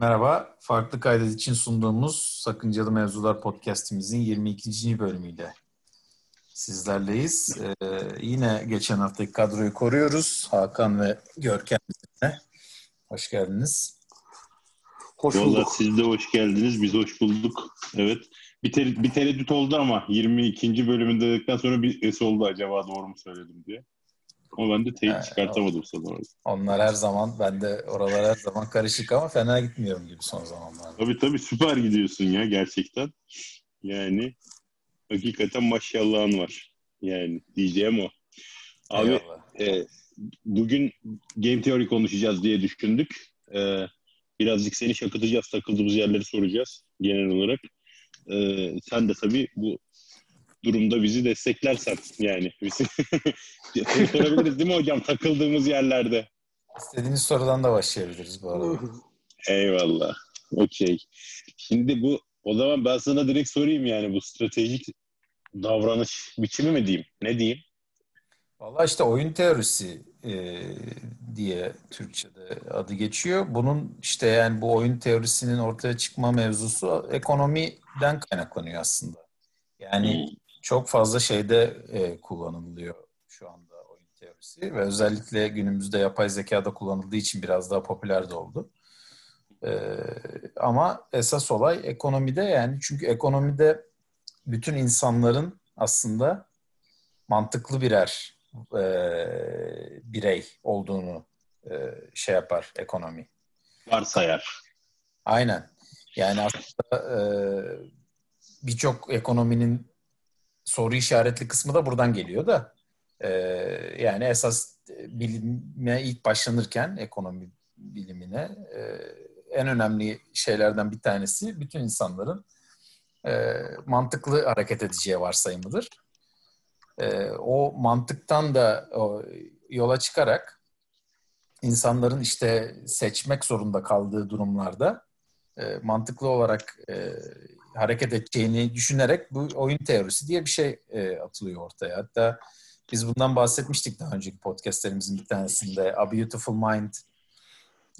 Merhaba, farklı kaydet için sunduğumuz Sakıncalı Mevzular podcastimizin 22. bölümüyle sizlerleyiz. Ee, yine geçen haftaki kadroyu koruyoruz. Hakan ve Görkem bizimle. Hoş geldiniz. Hoş bulduk. Vallahi siz de hoş geldiniz. Biz hoş bulduk. Evet. Bir, ter- bir tereddüt oldu ama 22. bölümünde dedikten sonra bir es oldu acaba doğru mu söyledim diye. Ama ben de teyit yani, çıkartamadım sanırım. Onlar her zaman, ben de oralar her zaman karışık ama fena gitmiyorum gibi son zamanlarda. Tabii tabii süper gidiyorsun ya gerçekten. Yani hakikaten maşallahın var. Yani diyeceğim o. Abi e, bugün game theory konuşacağız diye düşündük. E, birazcık seni şakıtacağız, takıldığımız yerleri soracağız genel olarak. E, sen de tabii bu durumda bizi desteklersen yani. Bizi sorabiliriz değil mi hocam takıldığımız yerlerde? İstediğiniz sorudan da başlayabiliriz bu arada. Eyvallah. Okey. Şimdi bu o zaman ben sana direkt sorayım yani bu stratejik davranış biçimi mi diyeyim? Ne diyeyim? Valla işte oyun teorisi e, diye Türkçe'de adı geçiyor. Bunun işte yani bu oyun teorisinin ortaya çıkma mevzusu ekonomiden kaynaklanıyor aslında. Yani hmm çok fazla şeyde e, kullanılıyor şu anda oyun teorisi ve özellikle günümüzde yapay zekada kullanıldığı için biraz daha popüler de oldu. E, ama esas olay ekonomide yani çünkü ekonomide bütün insanların aslında mantıklı birer e, birey olduğunu e, şey yapar ekonomi. Varsayar. Aynen. Yani aslında e, birçok ekonominin soru işaretli kısmı da buradan geliyor da e, yani esas bilime ilk başlanırken ekonomi bilimine e, en önemli şeylerden bir tanesi bütün insanların e, mantıklı hareket edeceği varsayımıdır. E, o mantıktan da o, yola çıkarak insanların işte seçmek zorunda kaldığı durumlarda e, mantıklı olarak e, hareket edeceğini düşünerek bu oyun teorisi diye bir şey e, atılıyor ortaya. Hatta biz bundan bahsetmiştik daha önceki podcastlerimizin bir tanesinde. A Beautiful Mind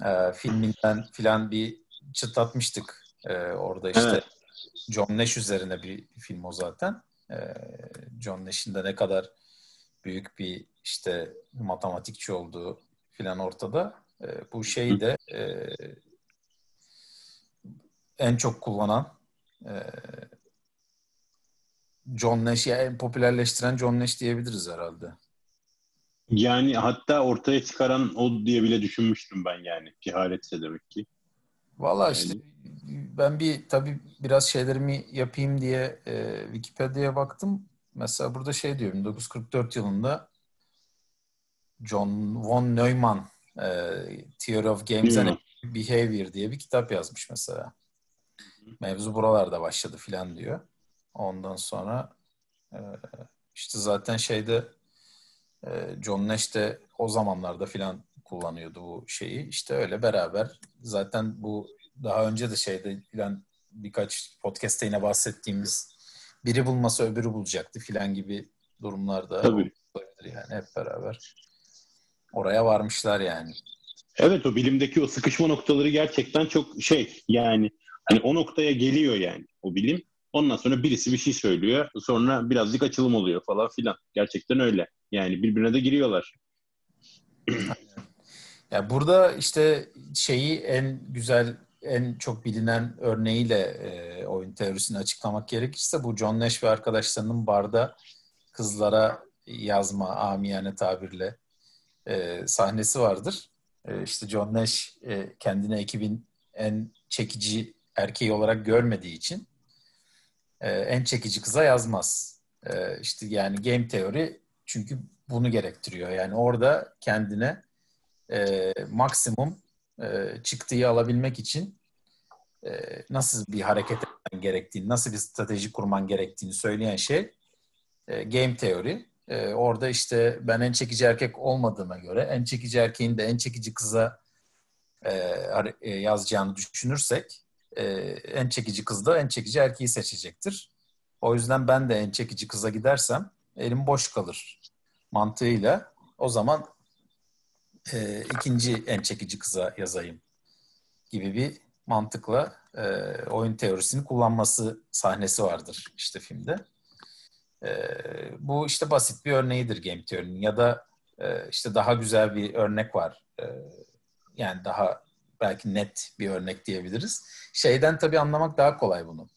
e, filminden filan bir çıtlatmıştık. E, orada işte evet. John Nash üzerine bir film o zaten. E, John Nash'in de ne kadar büyük bir işte matematikçi olduğu filan ortada. E, bu şeyi de e, en çok kullanan ee, John Nash yani popülerleştiren John Nash diyebiliriz herhalde. Yani hatta ortaya çıkaran o diye bile düşünmüştüm ben yani. Cehaletse demek ki. Valla yani. işte ben bir tabii biraz şeylerimi yapayım diye e, Wikipedia'ya baktım. Mesela burada şey diyor 1944 yılında John von Neumann e, Theory of Games and Behavior diye bir kitap yazmış mesela. Mevzu buralarda başladı filan diyor. Ondan sonra e, işte zaten şeyde e, John Nash de o zamanlarda filan kullanıyordu bu şeyi. İşte öyle beraber zaten bu daha önce de şeyde filan birkaç podcast'te yine bahsettiğimiz biri bulmasa öbürü bulacaktı filan gibi durumlarda Tabii. yani hep beraber oraya varmışlar yani. Evet o bilimdeki o sıkışma noktaları gerçekten çok şey yani Hani o noktaya geliyor yani o bilim. Ondan sonra birisi bir şey söylüyor. Sonra birazcık açılım oluyor falan filan. Gerçekten öyle. Yani birbirine de giriyorlar. Ya burada işte şeyi en güzel, en çok bilinen örneğiyle e, oyun teorisini açıklamak gerekirse bu John Nash ve arkadaşlarının barda kızlara yazma amiyane tabirle e, sahnesi vardır. E, işte John Nash e, kendine ekibin en çekici erkeği olarak görmediği için e, en çekici kıza yazmaz. E, işte yani game teori çünkü bunu gerektiriyor. Yani orada kendine e, maksimum e, çıktığı alabilmek için e, nasıl bir hareket etmen gerektiğini, nasıl bir strateji kurman gerektiğini söyleyen şey e, game teori. E, orada işte ben en çekici erkek olmadığıma göre en çekici erkeğin de en çekici kıza e, e yazacağını düşünürsek e, en çekici kız da en çekici erkeği seçecektir. O yüzden ben de en çekici kıza gidersem elim boş kalır mantığıyla o zaman e, ikinci en çekici kıza yazayım gibi bir mantıkla e, oyun teorisini kullanması sahnesi vardır işte filmde. E, bu işte basit bir örneğidir game teorinin ya da e, işte daha güzel bir örnek var. E, yani daha belki net bir örnek diyebiliriz. Şeyden tabii anlamak daha kolay bunu.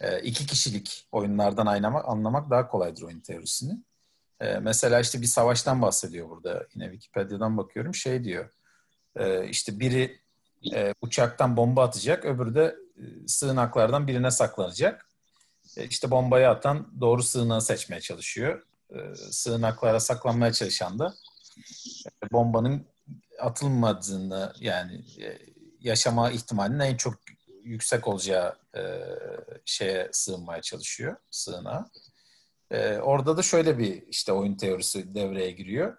E, iki kişilik oyunlardan anlamak, anlamak daha kolaydır oyun teorisini. E, mesela işte bir savaştan bahsediyor burada. Yine Wikipedia'dan bakıyorum. Şey diyor. E, işte biri e, uçaktan bomba atacak, öbürü de e, sığınaklardan birine saklanacak. E, işte bombayı atan doğru sığınağı seçmeye çalışıyor. E, sığınaklara saklanmaya çalışan da e, bombanın atılmadığını yani e, yaşama ihtimalinin en çok yüksek olacağı e, şeye sığınmaya çalışıyor, sığınağa. E, orada da şöyle bir işte oyun teorisi devreye giriyor.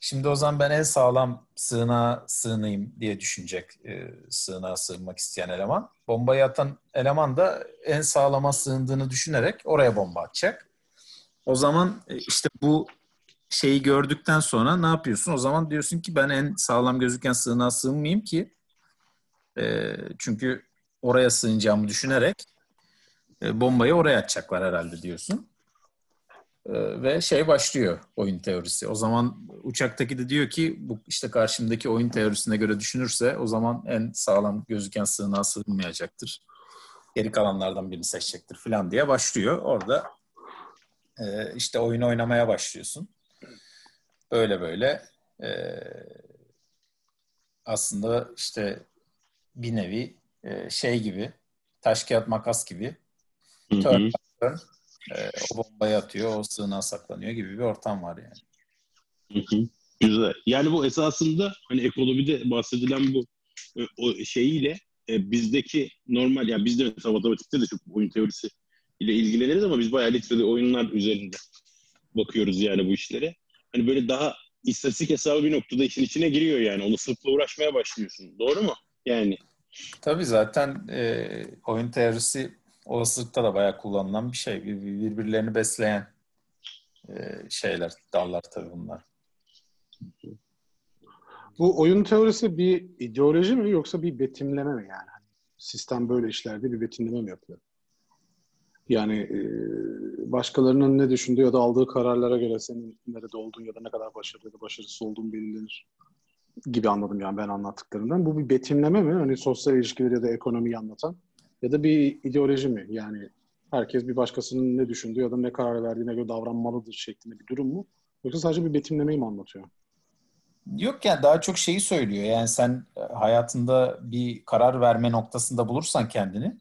Şimdi o zaman ben en sağlam sığınağa sığınayım diye düşünecek e, sığınağa sığınmak isteyen eleman. Bombayı atan eleman da en sağlama sığındığını düşünerek oraya bomba atacak. O zaman e, işte bu şeyi gördükten sonra ne yapıyorsun? O zaman diyorsun ki ben en sağlam gözüken sığınağa sığınmayayım ki e, çünkü oraya sığınacağımı düşünerek e, bombayı oraya atacaklar herhalde diyorsun. E, ve şey başlıyor oyun teorisi. O zaman uçaktaki de diyor ki bu işte karşımdaki oyun teorisine göre düşünürse o zaman en sağlam gözüken sığınağa sığınmayacaktır. Geri kalanlardan birini seçecektir falan diye başlıyor. Orada e, işte oyun oynamaya başlıyorsun. Böyle böyle e, aslında işte bir nevi e, şey gibi taş kağıt makas gibi turn, turn, e, o bombayı atıyor, o sığınağa saklanıyor gibi bir ortam var yani. Hı hı. Güzel. Yani bu esasında hani ekonomide bahsedilen bu e, o şeyiyle e, bizdeki normal yani bizde mesela matematikte de çok oyun teorisi ile ilgileniriz ama biz bayağı literally oyunlar üzerinde bakıyoruz yani bu işlere. Hani böyle daha istatistik hesabı bir noktada işin içine giriyor yani. Olasılıkla uğraşmaya başlıyorsun. Doğru mu? Yani. Tabii zaten e, oyun teorisi olasılıkta da bayağı kullanılan bir şey. Bir, birbirlerini besleyen e, şeyler, dallar tabii bunlar. Bu oyun teorisi bir ideoloji mi yoksa bir betimleme mi yani? Hani sistem böyle işlerde bir betimleme mi yapıyor? Yani e, başkalarının ne düşündüğü ya da aldığı kararlara göre senin nerede olduğun ya da ne kadar başarılı ya da başarısız olduğun belirlenir gibi anladım yani ben anlattıklarından. Bu bir betimleme mi? Hani sosyal ilişkileri ya da ekonomiyi anlatan ya da bir ideoloji mi? Yani herkes bir başkasının ne düşündüğü ya da ne karar verdiğine göre davranmalıdır şeklinde bir durum mu? Yoksa sadece bir betimlemeyi mi anlatıyor? Yok yani daha çok şeyi söylüyor. Yani sen hayatında bir karar verme noktasında bulursan kendini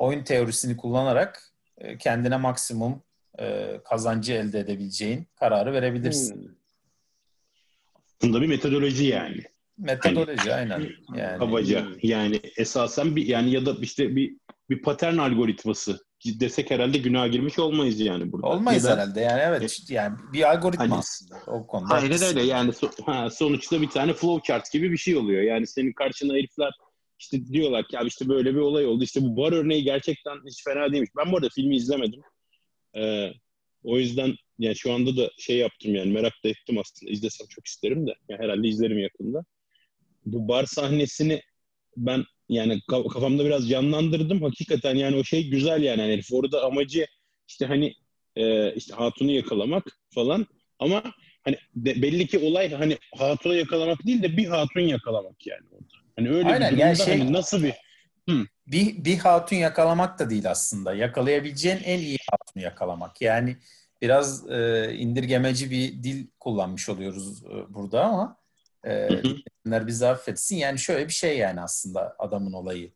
oyun teorisini kullanarak e, kendine maksimum e, kazancı elde edebileceğin kararı verebilirsin. Hmm. Bunda bir metodoloji yani. Metodoloji hani, aynen. Yani. Kabaca. Yani esasen bir yani ya da işte bir bir patern algoritması desek herhalde günah girmiş olmayız yani burada. Olmayız da, herhalde yani evet e, yani bir algoritma hani, aslında o konuda. Aynen öyle yani so, ha, sonuçta bir tane flowchart gibi bir şey oluyor. Yani senin karşına herifler işte diyorlar ki abi işte böyle bir olay oldu. İşte bu bar örneği gerçekten hiç fena değilmiş. Ben bu arada filmi izlemedim. Ee, o yüzden yani şu anda da şey yaptım yani merak da ettim aslında. İzlesem çok isterim de. Yani herhalde izlerim yakında. Bu bar sahnesini ben yani kafamda biraz canlandırdım. Hakikaten yani o şey güzel yani. yani orada amacı işte hani e, işte hatunu yakalamak falan. Ama hani de, belli ki olay hani hatunu yakalamak değil de bir hatun yakalamak yani orada. Hani öyle Aynen, bir durumda yani şey, hani nasıl bir Hı. Bir, bir hatun yakalamak da değil aslında. Yakalayabileceğin en iyi hatunu yakalamak. Yani biraz e, indirgemeci bir dil kullanmış oluyoruz e, burada ama e, bizi affetsin. Yani şöyle bir şey yani aslında adamın olayı.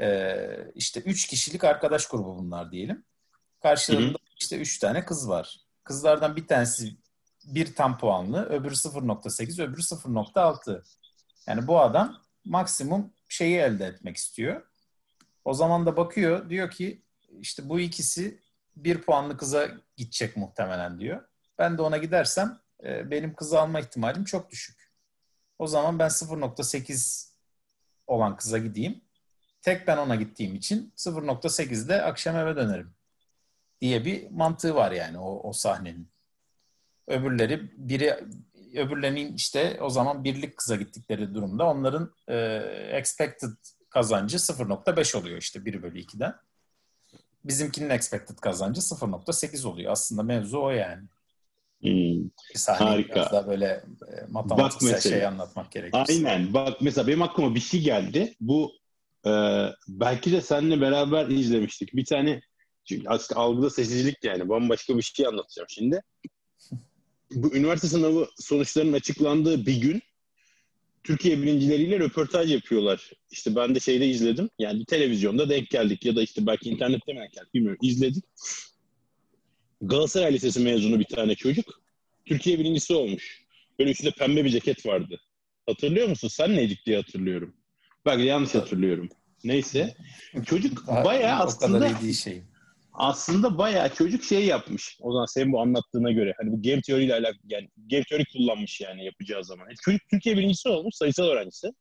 E, işte üç kişilik arkadaş grubu bunlar diyelim. Karşılarında hı hı. işte üç tane kız var. Kızlardan bir tanesi bir tam puanlı, öbürü 0.8, öbürü 0.6. Yani bu adam maksimum şeyi elde etmek istiyor. O zaman da bakıyor diyor ki işte bu ikisi bir puanlı kıza gidecek muhtemelen diyor. Ben de ona gidersem e, benim kızı alma ihtimalim çok düşük. O zaman ben 0.8 olan kıza gideyim. Tek ben ona gittiğim için 0.8'de akşam eve dönerim diye bir mantığı var yani o, o sahnenin. Öbürleri biri öbürlerinin işte o zaman birlik kıza gittikleri durumda onların e, expected kazancı 0.5 oluyor işte 1 bölü 2'den. Bizimkinin expected kazancı 0.8 oluyor. Aslında mevzu o yani. Hmm. Bir saniye Harika. biraz daha böyle e, matematiksel şey anlatmak gerekirse. Aynen. Bak mesela benim aklıma bir şey geldi. Bu e, belki de seninle beraber izlemiştik. Bir tane çünkü aslında algıda seçicilik yani. Bambaşka bir şey anlatacağım şimdi. Bu üniversite sınavı sonuçlarının açıklandığı bir gün Türkiye birincileriyle röportaj yapıyorlar. İşte ben de şeyde izledim. Yani televizyonda denk geldik ya da işte belki internette mi denk geldik bilmiyorum. İzledik. Galatasaray Lisesi mezunu bir tane çocuk. Türkiye birincisi olmuş. Böyle üstünde pembe bir ceket vardı. Hatırlıyor musun? Sen neydik diye hatırlıyorum. Belki yanlış hatırlıyorum. Neyse. Çocuk bayağı aslında... O kadar iyi şey aslında bayağı çocuk şey yapmış. O zaman senin bu anlattığına göre. Hani bu game teoriyle alakalı yani game teori kullanmış yani yapacağı zaman. Yani çocuk Türkiye birincisi olmuş sayısal öğrencisi.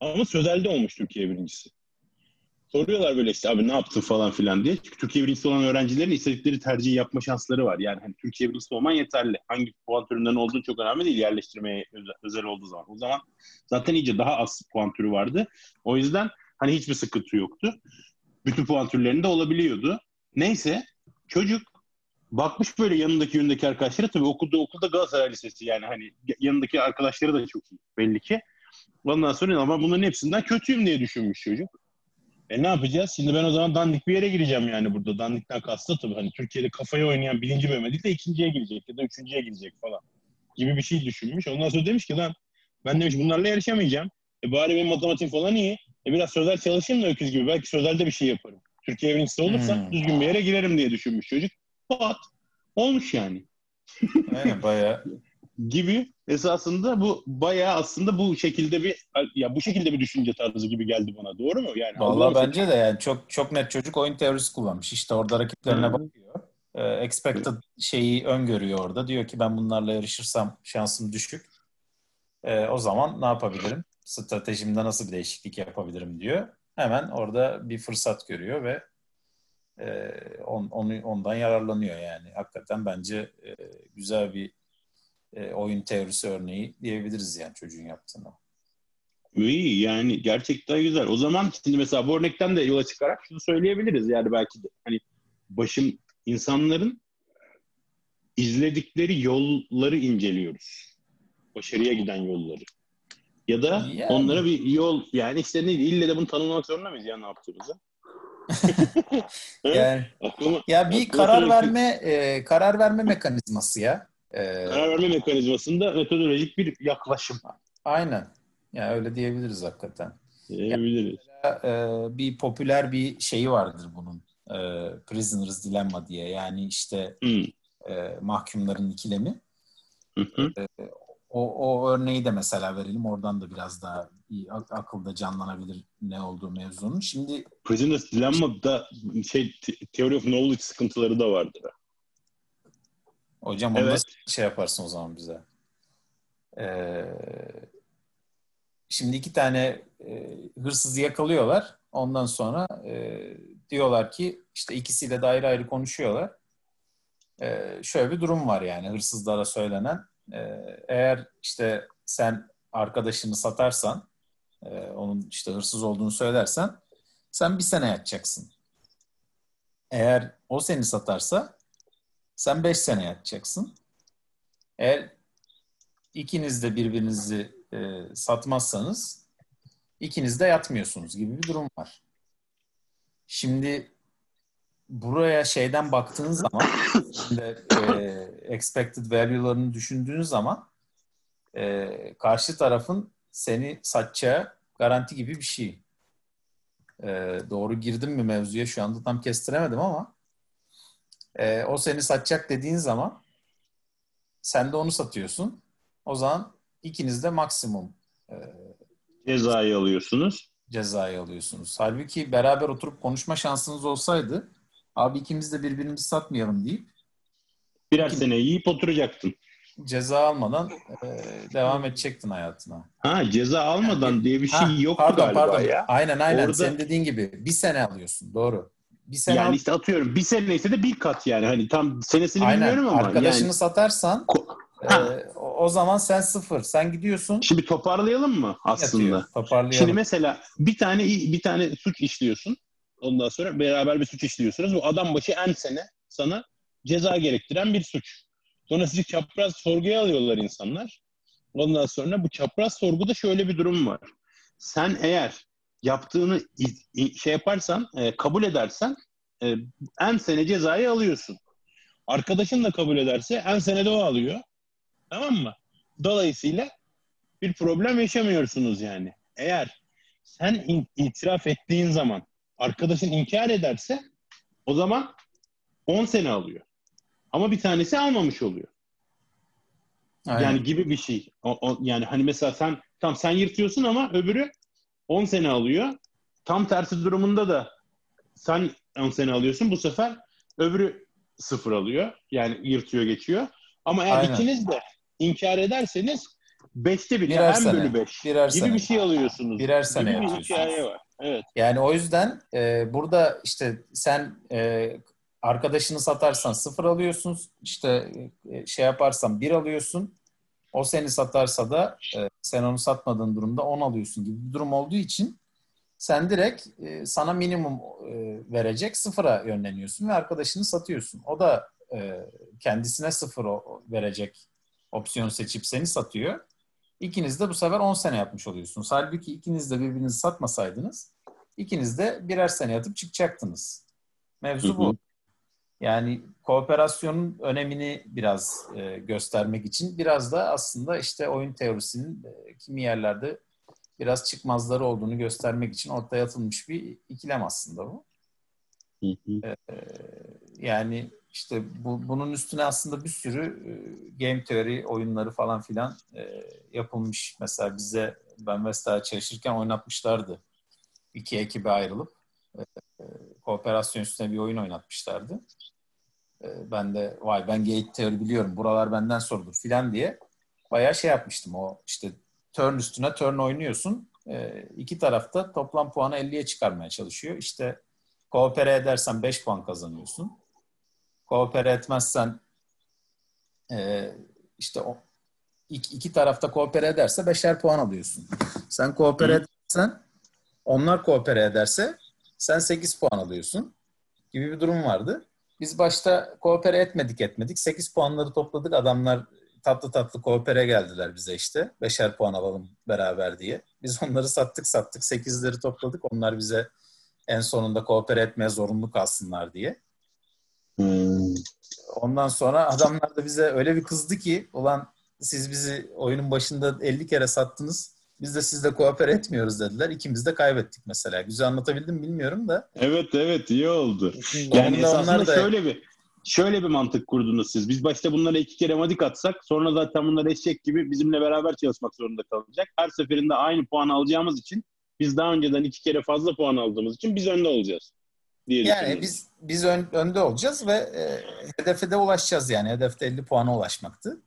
Ama sözelde olmuş Türkiye birincisi. Soruyorlar böyle işte abi ne yaptın falan filan diye. Çünkü Türkiye birincisi olan öğrencilerin istedikleri tercihi yapma şansları var. Yani hani Türkiye birincisi olman yeterli. Hangi puan türünden olduğu çok önemli değil yerleştirmeye özel olduğu zaman. O zaman zaten iyice daha az puan türü vardı. O yüzden hani hiçbir sıkıntı yoktu bütün puan türlerinde olabiliyordu. Neyse çocuk bakmış böyle yanındaki yönündeki arkadaşları tabii okulda okulda Galatasaray Lisesi yani hani yanındaki arkadaşları da çok iyi belli ki. Ondan sonra ama bunların hepsinden kötüyüm diye düşünmüş çocuk. E ne yapacağız? Şimdi ben o zaman dandik bir yere gireceğim yani burada. Dandikten kastı tabii hani Türkiye'de kafaya oynayan birinci bölüme değil de ikinciye girecek ya da üçüncüye girecek falan gibi bir şey düşünmüş. Ondan sonra demiş ki lan ben demiş bunlarla yarışamayacağım. E bari benim matematik falan iyi. E biraz sözel çalışayım da öküz gibi. Belki sözelde bir şey yaparım. Türkiye birincisi olursa hmm. düzgün bir yere girerim diye düşünmüş çocuk. Pat. Olmuş yani. Aynen bayağı. gibi esasında bu bayağı aslında bu şekilde bir ya bu şekilde bir düşünce tarzı gibi geldi bana. Doğru mu? Yani Vallahi bence de yani çok çok net çocuk oyun teorisi kullanmış. İşte orada rakiplerine hmm. bakıyor. E, expected şeyi öngörüyor orada. Diyor ki ben bunlarla yarışırsam şansım düşük. E, o zaman ne yapabilirim? Stratejimde nasıl bir değişiklik yapabilirim diyor. Hemen orada bir fırsat görüyor ve e, on, onu ondan yararlanıyor yani. Hakikaten bence e, güzel bir e, oyun teorisi örneği diyebiliriz yani çocuğun yaptığını. İyi yani gerçekten güzel. O zaman şimdi mesela bu örnekten de yola çıkarak şunu söyleyebiliriz yani belki de hani başım insanların izledikleri yolları inceliyoruz. Başarıya giden yolları. Ya da yani. onlara bir yol yani işte ne ille de bunu tanımlamak zorunda mıyız ya ne yaptığımızı? yani, aklıma, ya bir karar verme e, karar verme mekanizması ya. E, karar verme mekanizmasında metodolojik bir yaklaşım. Aynen. Yani öyle diyebiliriz hakikaten. Diyebiliriz. Yani, e, bir popüler bir şeyi vardır bunun. E, Prisoner's Dilemma diye. Yani işte hmm. e, mahkumların ikilemi. Hı hı. E, o, o örneği de mesela verelim. Oradan da biraz daha iyi, akılda canlanabilir ne olduğu mevzunun. Şimdi Prisoner's Dilemma'da şey Theory of Knowledge sıkıntıları da vardır. Hocam onu evet. nasıl şey yaparsın o zaman bize? Ee, şimdi iki tane e, hırsızı yakalıyorlar. Ondan sonra e, diyorlar ki işte ikisiyle de ayrı ayrı konuşuyorlar. E, şöyle bir durum var yani hırsızlara söylenen eğer işte sen arkadaşını satarsan, e, onun işte hırsız olduğunu söylersen sen bir sene yatacaksın. Eğer o seni satarsa sen beş sene yatacaksın. Eğer ikiniz de birbirinizi e, satmazsanız ikiniz de yatmıyorsunuz gibi bir durum var. Şimdi buraya şeyden baktığın zaman de, e, expected value'larını düşündüğün zaman e, karşı tarafın seni satacağı garanti gibi bir şey. E, doğru girdim mi mevzuya şu anda tam kestiremedim ama e, o seni satacak dediğin zaman sen de onu satıyorsun. O zaman ikiniz de maksimum e, cezayı alıyorsunuz. Cezayı alıyorsunuz. Halbuki beraber oturup konuşma şansınız olsaydı Abi ikimiz de birbirimizi satmayalım deyip birer iki, sene yiyip oturacaktın. Ceza almadan e, devam edecektin hayatına. Ha ceza almadan yani, diye bir şey ha, yoktu pardon, galiba pardon. ya. Aynen aynen Orada... senin dediğin gibi bir sene alıyorsun doğru. Bir sene yani al... işte atıyorum bir sene ise de bir kat yani hani tam senesini aynen. bilmiyorum ama. Arkadaşını yani... satarsan e, o zaman sen sıfır. Sen gidiyorsun. Şimdi toparlayalım mı aslında? Yatıyor, toparlayalım. Şimdi mesela bir tane bir tane suç işliyorsun. Ondan sonra beraber bir suç işliyorsunuz. Bu adam başı en sene sana ceza gerektiren bir suç. Sonra sizi çapraz sorguya alıyorlar insanlar. Ondan sonra bu çapraz sorguda şöyle bir durum var. Sen eğer yaptığını şey yaparsan, e, kabul edersen e, en sene cezayı alıyorsun. Arkadaşın da kabul ederse en senede o alıyor. Tamam mı? Dolayısıyla bir problem yaşamıyorsunuz yani. Eğer sen itiraf ettiğin zaman arkadaşın inkar ederse o zaman 10 sene alıyor. Ama bir tanesi almamış oluyor. Aynen. Yani gibi bir şey. O, o, yani hani mesela sen tam sen yırtıyorsun ama öbürü 10 sene alıyor. Tam tersi durumunda da sen 10 sene alıyorsun. Bu sefer öbürü sıfır alıyor. Yani yırtıyor geçiyor. Ama eğer Aynen. ikiniz de inkar ederseniz beşte bir, birer en bölü beş birer gibi sene. bir şey alıyorsunuz. Birer sene gibi bir hikaye var. Evet. Yani o yüzden e, burada işte sen e, arkadaşını satarsan sıfır alıyorsun. İşte e, şey yaparsan bir alıyorsun. O seni satarsa da e, sen onu satmadığın durumda on alıyorsun gibi bir durum olduğu için sen direkt e, sana minimum e, verecek sıfıra yönleniyorsun ve arkadaşını satıyorsun. O da e, kendisine sıfır o, verecek opsiyon seçip seni satıyor. İkiniz de bu sefer 10 sene yapmış oluyorsunuz. Halbuki ikiniz de birbirinizi satmasaydınız ikiniz de birer sene yatıp çıkacaktınız. Mevzu bu. Yani kooperasyonun önemini biraz e, göstermek için biraz da aslında işte oyun teorisinin e, kimi yerlerde biraz çıkmazları olduğunu göstermek için ortaya atılmış bir ikilem aslında bu. E, yani işte bu, bunun üstüne aslında bir sürü e, game theory oyunları falan filan e, yapılmış. Mesela bize ben Vestel'e çalışırken oynatmışlardı. İki ekibe ayrılıp e, e, kooperasyon üstüne bir oyun oynatmışlardı. E, ben de vay ben game theory biliyorum buralar benden sorulur filan diye bayağı şey yapmıştım. O işte turn üstüne turn oynuyorsun. E, iki tarafta toplam puanı 50'ye çıkarmaya çalışıyor. İşte koopere edersen 5 puan kazanıyorsun koopere etmezsen e, işte o iki, iki tarafta koopere ederse beşer puan alıyorsun. Sen koopere Hı. edersen onlar koopere ederse sen 8 puan alıyorsun gibi bir durum vardı. Biz başta koopere etmedik etmedik. 8 puanları topladık. Adamlar tatlı tatlı koopere geldiler bize işte. Beşer puan alalım beraber diye. Biz onları sattık sattık. 8'leri topladık. Onlar bize en sonunda koopere etmeye zorunlu kalsınlar diye. Hmm. Ondan sonra adamlar da bize öyle bir kızdı ki ulan siz bizi oyunun başında 50 kere sattınız. Biz de sizle kooper etmiyoruz dediler. İkimiz de kaybettik mesela. Güzel anlatabildim bilmiyorum da. Evet evet iyi oldu. Yani esasında da... şöyle bir şöyle bir mantık kurdunuz siz. Biz başta bunlara iki kere madik atsak sonra zaten bunlar eşek gibi bizimle beraber çalışmak zorunda kalacak. Her seferinde aynı puan alacağımız için biz daha önceden iki kere fazla puan aldığımız için biz önde olacağız diye Yani biz biz ön, önde olacağız ve e, hedefe de ulaşacağız yani. Hedefte 50 puana ulaşmaktı.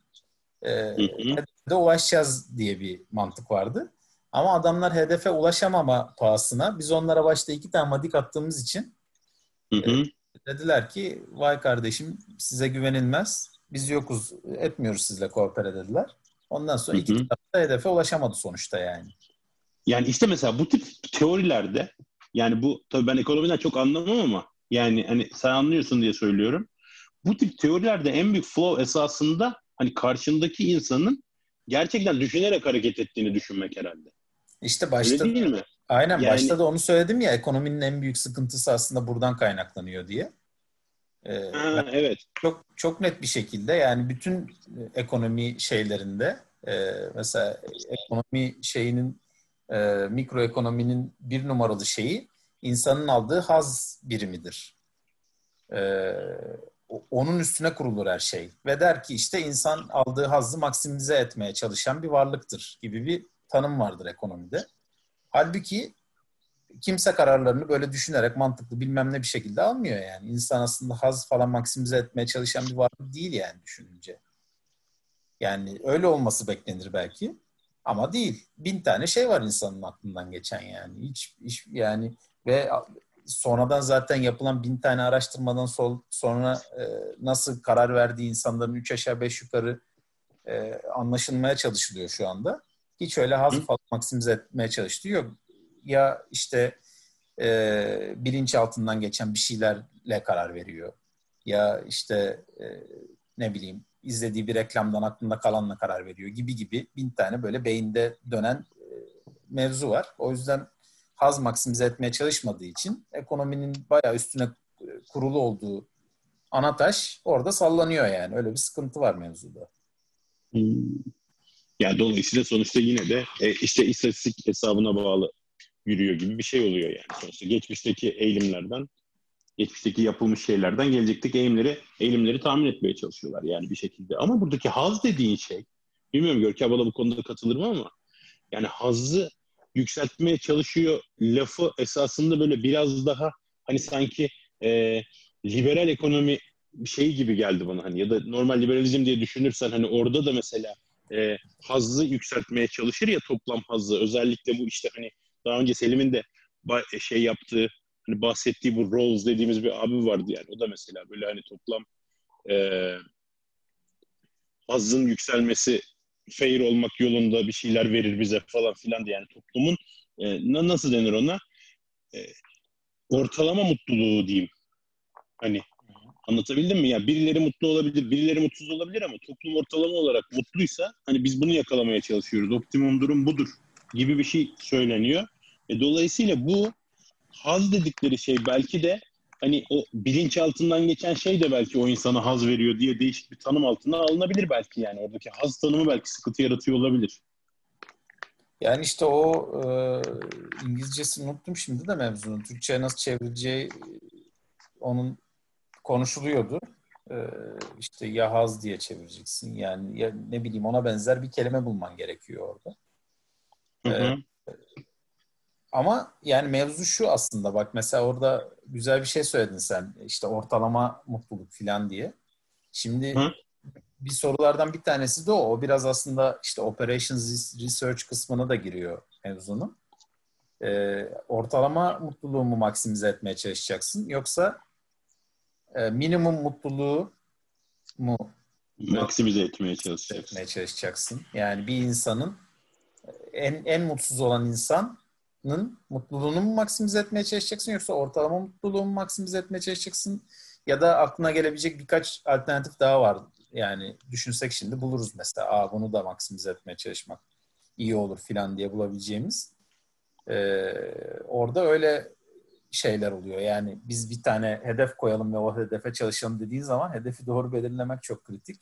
E, hedefe ulaşacağız diye bir mantık vardı. Ama adamlar hedefe ulaşamama pahasına biz onlara başta iki tane madik attığımız için hı hı. E, dediler ki vay kardeşim size güvenilmez. Biz yokuz etmiyoruz sizle koopere dediler. Ondan sonra hı iki taraf da hedefe ulaşamadı sonuçta yani. Yani işte mesela bu tip teorilerde yani bu tabii ben ekonomiden çok anlamam ama yani hani sen anlıyorsun diye söylüyorum. Bu tip teorilerde en büyük flow esasında hani karşındaki insanın gerçekten düşünerek hareket ettiğini düşünmek herhalde. İşte başta Öyle değil mi? Aynen yani, başta da onu söyledim ya ekonominin en büyük sıkıntısı aslında buradan kaynaklanıyor diye. Ee, ha, evet. Çok çok net bir şekilde yani bütün ekonomi şeylerinde e, mesela ekonomi şeyinin e, mikroekonominin bir numaralı şeyi insanın aldığı haz birimidir. E, onun üstüne kurulur her şey. Ve der ki işte insan aldığı hazzı maksimize etmeye çalışan bir varlıktır gibi bir tanım vardır ekonomide. Halbuki kimse kararlarını böyle düşünerek mantıklı bilmem ne bir şekilde almıyor yani. İnsan aslında haz falan maksimize etmeye çalışan bir varlık değil yani düşününce. Yani öyle olması beklenir belki. Ama değil. Bin tane şey var insanın aklından geçen yani. Hiç, hiç yani ve sonradan zaten yapılan bin tane araştırmadan sol, sonra e, nasıl karar verdiği insanların üç aşağı beş yukarı e, anlaşılmaya çalışılıyor şu anda. Hiç öyle haz falan maksimize etmeye çalıştığı yok. Ya işte e, bilinç altından geçen bir şeylerle karar veriyor. Ya işte e, ne bileyim izlediği bir reklamdan aklında kalanla karar veriyor gibi gibi bin tane böyle beyinde dönen e, mevzu var. O yüzden haz maksimize etmeye çalışmadığı için ekonominin bayağı üstüne e, kurulu olduğu ana taş orada sallanıyor yani. Öyle bir sıkıntı var mevzuda. Hmm. Yani dolayısıyla sonuçta yine de e, işte istatistik hesabına bağlı yürüyor gibi bir şey oluyor yani. Sonuçta geçmişteki eğilimlerden, geçmişteki yapılmış şeylerden gelecekteki eğilimleri, eğilimleri tahmin etmeye çalışıyorlar yani bir şekilde. Ama buradaki haz dediğin şey, bilmiyorum Görkem abla bu konuda katılır mı ama yani hazzı yükseltmeye çalışıyor lafı esasında böyle biraz daha hani sanki e, liberal ekonomi şey gibi geldi bana hani ya da normal liberalizm diye düşünürsen hani orada da mesela e, hazzı yükseltmeye çalışır ya toplam hazzı özellikle bu işte hani daha önce Selim'in de şey yaptığı hani bahsettiği bu Rawls dediğimiz bir abi vardı yani. O da mesela böyle hani toplam e, hazzın yükselmesi fair olmak yolunda bir şeyler verir bize falan filan diye. Yani toplumun e, nasıl denir ona? E, ortalama mutluluğu diyeyim. Hani anlatabildim mi? Ya birileri mutlu olabilir birileri mutsuz olabilir ama toplum ortalama olarak mutluysa hani biz bunu yakalamaya çalışıyoruz. Optimum durum budur gibi bir şey söyleniyor. E, dolayısıyla bu haz dedikleri şey belki de hani o bilinç altından geçen şey de belki o insana haz veriyor diye değişik bir tanım altına alınabilir belki yani. Oradaki haz tanımı belki sıkıntı yaratıyor olabilir. Yani işte o e, İngilizcesini unuttum şimdi de mevzunun. Türkçe'ye nasıl çevrileceği onun konuşuluyordu. E, işte ya haz diye çevireceksin. Yani ya ne bileyim ona benzer bir kelime bulman gerekiyor orada. Hı hı. E, ama yani mevzu şu aslında bak mesela orada güzel bir şey söyledin sen işte ortalama mutluluk falan diye. Şimdi Hı? bir sorulardan bir tanesi de o. O biraz aslında işte operations research kısmına da giriyor mevzunun. Ee, ortalama mutluluğu mu maksimize etmeye çalışacaksın yoksa e, minimum mutluluğu mu maksimize etmeye çalışacaksın. Etmeye çalışacaksın. Yani bir insanın en en mutsuz olan insan mutluluğunu mu maksimize etmeye çalışacaksın yoksa ortalama mutluluğunu mu maksimize etmeye çalışacaksın ya da aklına gelebilecek birkaç alternatif daha var. Yani düşünsek şimdi buluruz mesela. Aa bunu da maksimize etmeye çalışmak iyi olur filan diye bulabileceğimiz. Ee, orada öyle şeyler oluyor. Yani biz bir tane hedef koyalım ve o hedefe çalışalım dediğin zaman hedefi doğru belirlemek çok kritik.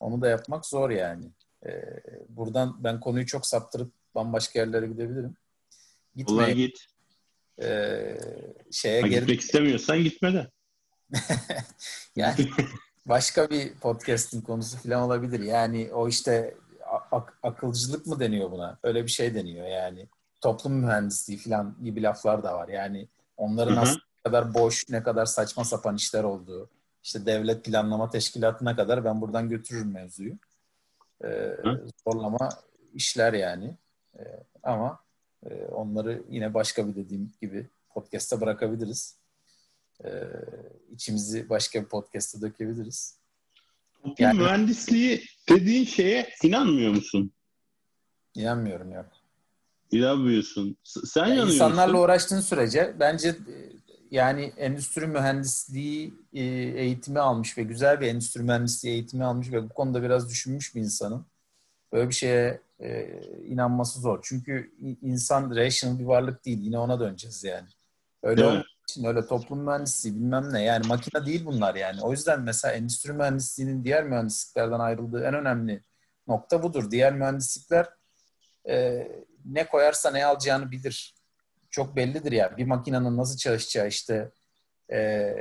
Onu da yapmak zor yani. Ee, buradan ben konuyu çok saptırıp bambaşka yerlere gidebilirim. Gitmeye, Ulan git. E, şeye ha, geri... Gitmek istemiyorsan gitme de. yani başka bir podcast'in konusu falan olabilir. Yani o işte ak- akılcılık mı deniyor buna? Öyle bir şey deniyor yani. Toplum mühendisliği falan gibi laflar da var. Yani onların Hı-hı. aslında ne kadar boş, ne kadar saçma sapan işler olduğu. İşte devlet planlama teşkilatına kadar ben buradan götürürüm mevzuyu. Ee, zorlama işler yani. Ee, ama ee, onları yine başka bir dediğim gibi podcast'a bırakabiliriz. Ee, içimizi başka bir podcast'a dökebiliriz. Toplum yani, mühendisliği dediğin şeye inanmıyor musun? İnanmıyorum yok. İnanmıyorsun. Sen yani inanıyor İnsanlarla uğraştığın sürece bence e, yani endüstri mühendisliği e, eğitimi almış ve güzel bir endüstri mühendisliği eğitimi almış ve bu konuda biraz düşünmüş bir insanın böyle bir şeye e, inanması zor. Çünkü insan rational bir varlık değil. Yine ona döneceğiz yani. Öyle evet. için öyle toplum mühendisliği bilmem ne. Yani makine değil bunlar yani. O yüzden mesela endüstri mühendisliğinin diğer mühendisliklerden ayrıldığı en önemli nokta budur. Diğer mühendislikler e, ne koyarsa ne alacağını bilir. Çok bellidir ya. Bir makinenin nasıl çalışacağı işte e,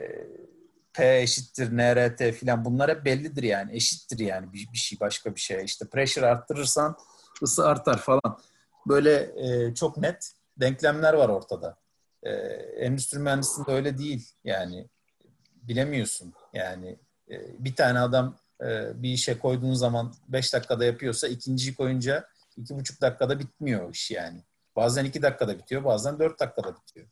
P eşittir NRT filan bunlar hep bellidir yani. Eşittir yani bir, bir şey başka bir şey. İşte pressure arttırırsan ısı artar falan. Böyle e, çok net denklemler var ortada. E, endüstri mühendisliğinde öyle değil yani. Bilemiyorsun yani. E, bir tane adam e, bir işe koyduğun zaman 5 dakikada yapıyorsa ikinciyi koyunca iki buçuk dakikada bitmiyor iş yani. Bazen iki dakikada bitiyor, bazen dört dakikada bitiyor.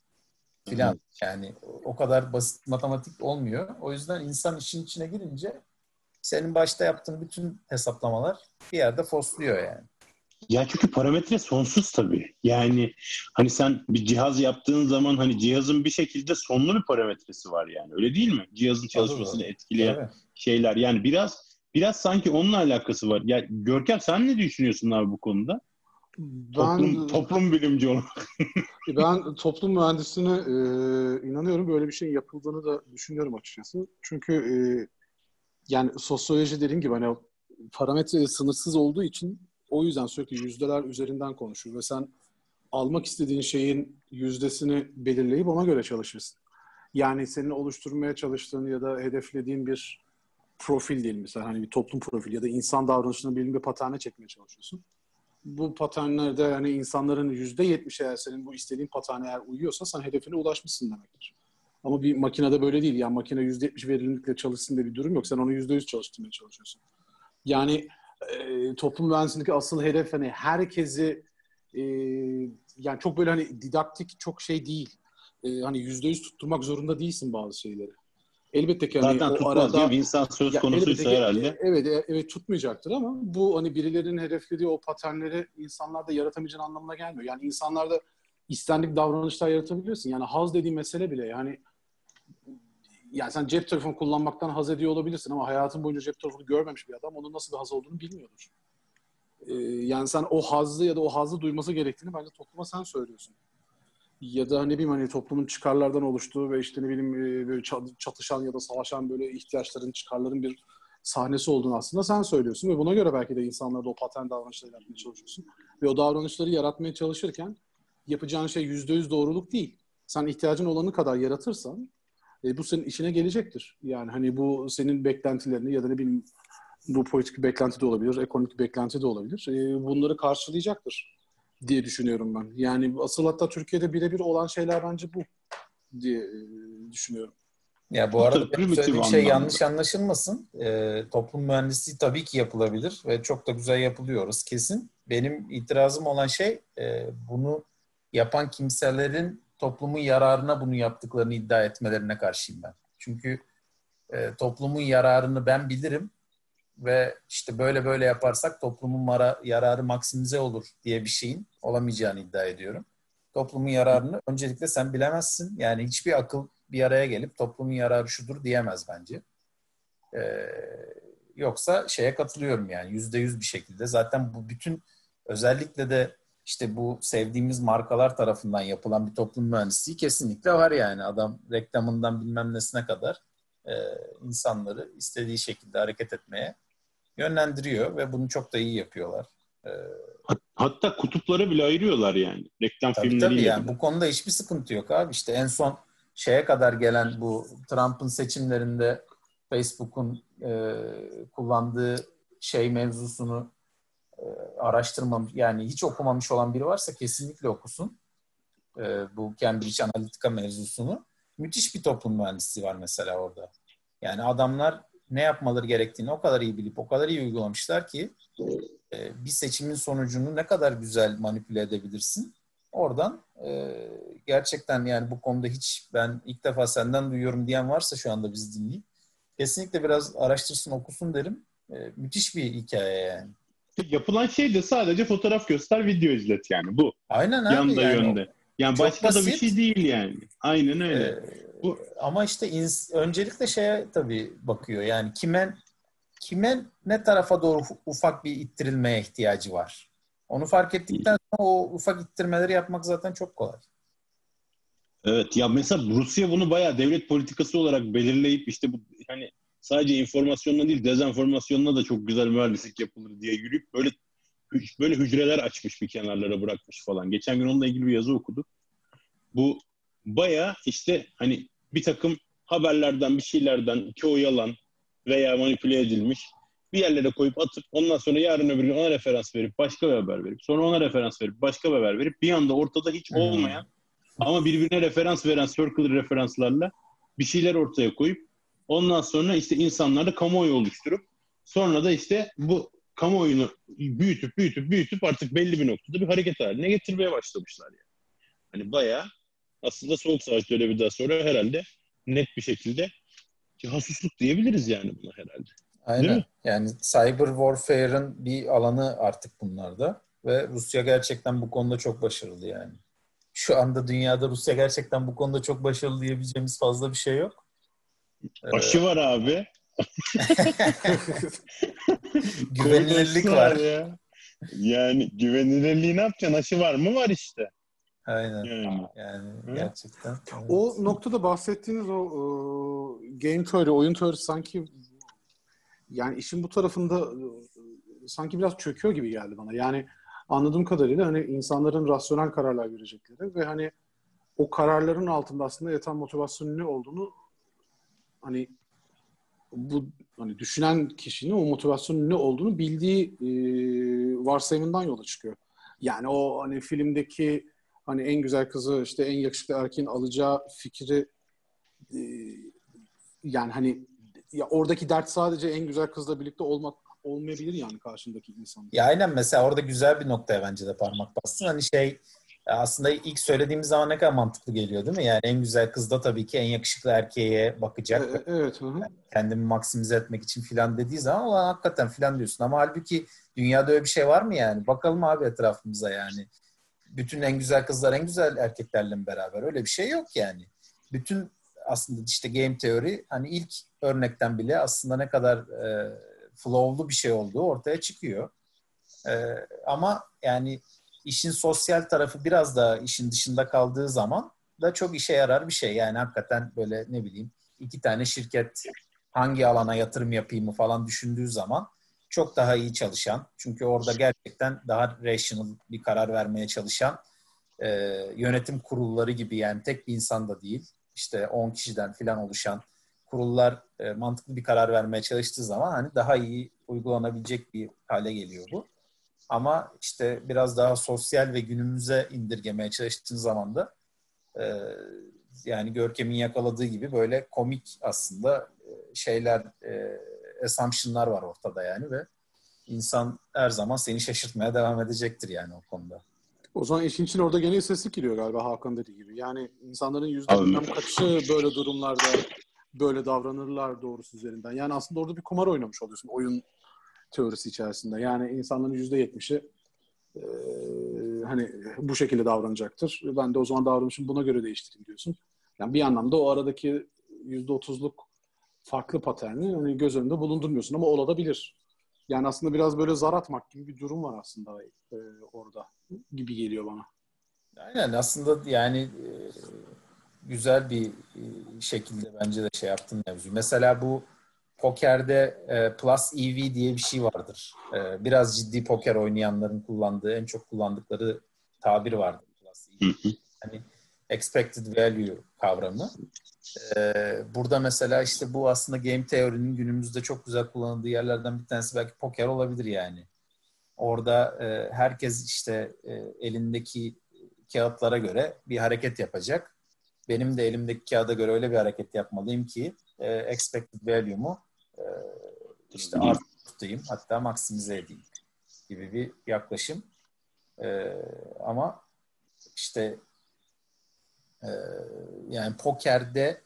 Filan. Yani o kadar basit matematik olmuyor. O yüzden insan işin içine girince senin başta yaptığın bütün hesaplamalar bir yerde fosluyor yani. Ya çünkü parametre sonsuz tabii. Yani hani sen bir cihaz yaptığın zaman hani cihazın bir şekilde sonlu bir parametresi var yani. Öyle değil mi? Cihazın çalışmasını tabii. etkileyen tabii. şeyler. Yani biraz biraz sanki onunla alakası var. Ya Görkem sen ne düşünüyorsun abi bu konuda? Ben, toplum, toplum bilimci olarak. ben toplum mühendisliğine e, inanıyorum. Böyle bir şeyin yapıldığını da düşünüyorum açıkçası. Çünkü e, yani sosyoloji dediğim gibi hani parametre sınırsız olduğu için o yüzden sürekli yüzdeler üzerinden konuşur ve sen almak istediğin şeyin yüzdesini belirleyip ona göre çalışırsın. Yani senin oluşturmaya çalıştığın ya da hedeflediğin bir profil değil mesela hani bir toplum profili ya da insan davranışını belirli bir paterne çekmeye çalışıyorsun. Bu paternlerde hani insanların yüzde yetmiş eğer senin bu istediğin paterne eğer uyuyorsa sen hedefine ulaşmışsın demektir. Ama bir makinede böyle değil. Yani makine yüzde yetmiş verimlilikle çalışsın diye bir durum yok. Sen onu yüzde yüz çalıştırmaya çalışıyorsun. Yani e, toplum mühendisliğindeki asıl hedef hani herkesi e, yani çok böyle hani didaktik çok şey değil. E, hani yüzde yüz tutturmak zorunda değilsin bazı şeyleri. Elbette ki hani Zaten tutmaz arada, bir insan söz konusuysa herhalde. E, evet, e, evet tutmayacaktır ama bu hani birilerinin hedeflediği o paternleri insanlarda yaratamayacağın anlamına gelmiyor. Yani insanlarda istendik davranışlar yaratabiliyorsun. Yani haz dediğim mesele bile yani yani sen cep telefonu kullanmaktan haz ediyor olabilirsin ama hayatın boyunca cep telefonu görmemiş bir adam onun nasıl bir haz olduğunu bilmiyordur. Ee, yani sen o hazzı ya da o hazzı duyması gerektiğini bence topluma sen söylüyorsun. Ya da ne bileyim hani toplumun çıkarlardan oluştuğu ve işte ne bileyim e, böyle çatışan ya da savaşan böyle ihtiyaçların, çıkarların bir sahnesi olduğunu aslında sen söylüyorsun ve buna göre belki de insanlarda o patern davranışları yaratmaya çalışıyorsun. Ve o davranışları yaratmaya çalışırken yapacağın şey yüzde yüz doğruluk değil. Sen ihtiyacın olanı kadar yaratırsan e, bu senin işine gelecektir. Yani hani bu senin beklentilerini ya da ne bileyim bu politik beklenti de olabilir, ekonomik beklenti de olabilir. E, bunları karşılayacaktır diye düşünüyorum ben. Yani asıl hatta Türkiye'de birebir olan şeyler bence bu diye e, düşünüyorum. Ya bu arada benim söylediğim şey yanlış anlaşılmasın. E, toplum mühendisliği tabii ki yapılabilir ve çok da güzel yapılıyoruz kesin. Benim itirazım olan şey e, bunu yapan kimselerin toplumun yararına bunu yaptıklarını iddia etmelerine karşıyım ben. Çünkü e, toplumun yararını ben bilirim ve işte böyle böyle yaparsak toplumun mara, yararı maksimize olur diye bir şeyin olamayacağını iddia ediyorum. Toplumun yararını öncelikle sen bilemezsin. Yani hiçbir akıl bir araya gelip toplumun yararı şudur diyemez bence. Ee, yoksa şeye katılıyorum yani yüzde yüz bir şekilde. Zaten bu bütün özellikle de işte bu sevdiğimiz markalar tarafından yapılan bir toplum mühendisliği kesinlikle var yani. Adam reklamından bilmem nesine kadar e, insanları istediği şekilde hareket etmeye yönlendiriyor ve bunu çok da iyi yapıyorlar. E, Hatta kutupları bile ayırıyorlar yani. Reklam tabii, filmleri. Tabii yani bu konuda hiçbir sıkıntı yok abi. İşte en son şeye kadar gelen bu Trump'ın seçimlerinde Facebook'un e, kullandığı şey mevzusunu e, araştırmamış yani hiç okumamış olan biri varsa kesinlikle okusun. E, bu Cambridge Analytica mevzusunu. Müthiş bir toplum mühendisliği var mesela orada. Yani adamlar ne yapmaları gerektiğini o kadar iyi bilip o kadar iyi uygulamışlar ki e, bir seçimin sonucunu ne kadar güzel manipüle edebilirsin. Oradan e, gerçekten yani bu konuda hiç ben ilk defa senden duyuyorum diyen varsa şu anda bizi dinleyip kesinlikle biraz araştırsın okusun derim. E, müthiş bir hikaye yani. Yapılan şey de sadece fotoğraf göster, video izlet yani bu. Aynen abi. Yanda yani yönde. Yani başka basit. da bir şey değil yani. Aynen öyle. Ee, bu... Ama işte ins- öncelikle şeye tabii bakıyor. Yani kime kime ne tarafa doğru ufak bir ittirilmeye ihtiyacı var. Onu fark ettikten sonra o ufak ittirmeleri yapmak zaten çok kolay. Evet ya mesela Rusya bunu bayağı devlet politikası olarak belirleyip işte bu hani sadece informasyonla değil dezenformasyonla da çok güzel mühendislik yapılır diye yürüyüp böyle böyle hücreler açmış bir kenarlara bırakmış falan. Geçen gün onunla ilgili bir yazı okuduk. Bu baya işte hani bir takım haberlerden bir şeylerden ki o yalan veya manipüle edilmiş bir yerlere koyup atıp ondan sonra yarın öbür gün ona referans verip başka bir haber verip sonra ona referans verip başka bir haber verip bir anda ortada hiç hmm. olmayan hmm. ama birbirine referans veren circle referanslarla bir şeyler ortaya koyup Ondan sonra işte insanlarda kamuoyu oluşturup sonra da işte bu kamuoyunu büyütüp büyütüp büyütüp artık belli bir noktada bir hareket haline getirmeye başlamışlar yani. Hani bayağı aslında soğuk savaş döneminden sonra herhalde net bir şekilde casusluk diyebiliriz yani buna herhalde. Aynen. Yani cyber warfare'ın bir alanı artık bunlarda ve Rusya gerçekten bu konuda çok başarılı yani. Şu anda dünyada Rusya gerçekten bu konuda çok başarılı diyebileceğimiz fazla bir şey yok. Aşı var abi. Güvenilirlik var. Ya. Yani güvenilirliği ne yapacaksın? Aşı var mı? Var işte. Aynen. Yani, yani gerçekten. Evet. O noktada bahsettiğiniz o, o game theory, oyun teorisi sanki yani işin bu tarafında sanki biraz çöküyor gibi geldi bana. Yani anladığım kadarıyla hani insanların rasyonel kararlar verecekleri ve hani o kararların altında aslında yatan motivasyonun ne olduğunu hani bu hani düşünen kişinin o motivasyonun ne olduğunu bildiği e, varsayımından yola çıkıyor. Yani o hani filmdeki hani en güzel kızı işte en yakışıklı erkeğin alacağı fikri e, yani hani ya oradaki dert sadece en güzel kızla birlikte olmak olmayabilir yani karşındaki insan. Ya aynen mesela orada güzel bir noktaya bence de parmak bastın. Hani şey aslında ilk söylediğimiz zaman ne kadar mantıklı geliyor değil mi? Yani en güzel kız da tabii ki en yakışıklı erkeğe bakacak. E, evet. Hı. Yani kendimi maksimize etmek için filan dediği zaman ulan hakikaten filan diyorsun. Ama halbuki dünyada öyle bir şey var mı yani? Bakalım abi etrafımıza yani. Bütün en güzel kızlar en güzel erkeklerle mi beraber? Öyle bir şey yok yani. Bütün aslında işte game teori hani ilk örnekten bile aslında ne kadar e, flow'lu bir şey olduğu ortaya çıkıyor. E, ama yani işin sosyal tarafı biraz da işin dışında kaldığı zaman da çok işe yarar bir şey. Yani hakikaten böyle ne bileyim iki tane şirket hangi alana yatırım yapayım falan düşündüğü zaman çok daha iyi çalışan çünkü orada gerçekten daha rational bir karar vermeye çalışan e, yönetim kurulları gibi yani tek bir insan da değil işte 10 kişiden filan oluşan kurullar e, mantıklı bir karar vermeye çalıştığı zaman hani daha iyi uygulanabilecek bir hale geliyor bu. Ama işte biraz daha sosyal ve günümüze indirgemeye çalıştığın zaman da e, yani Görkem'in yakaladığı gibi böyle komik aslında e, şeyler, e, assumption'lar var ortada yani ve insan her zaman seni şaşırtmaya devam edecektir yani o konuda. O zaman işin için orada gene istatistik giriyor galiba Hakan dediği gibi. Yani insanların yüzde bilmem kaçı böyle durumlarda böyle davranırlar doğrusu üzerinden. Yani aslında orada bir kumar oynamış oluyorsun oyun teorisi içerisinde. Yani insanların yüzde yetmişi e, hani bu şekilde davranacaktır. Ben de o zaman davranışımı buna göre değiştireyim diyorsun. Yani bir anlamda o aradaki yüzde otuzluk farklı paterni hani göz önünde bulundurmuyorsun ama olabilir. Yani aslında biraz böyle zar atmak gibi bir durum var aslında e, orada gibi geliyor bana. Aynen aslında yani e, güzel bir e, şekilde bence de şey yaptın mevzu. Mesela bu pokerde e, Plus EV diye bir şey vardır. E, biraz ciddi poker oynayanların kullandığı, en çok kullandıkları tabir vardır Plus EV. Hani expected value kavramı. E, burada mesela işte bu aslında game teorinin günümüzde çok güzel kullanıldığı yerlerden bir tanesi belki poker olabilir yani. Orada e, herkes işte e, elindeki kağıtlara göre bir hareket yapacak. Benim de elimdeki kağıda göre öyle bir hareket yapmalıyım ki e, expected value'mu e, işte arttırayım hatta maksimize edeyim gibi bir yaklaşım. E, ama işte e, yani pokerde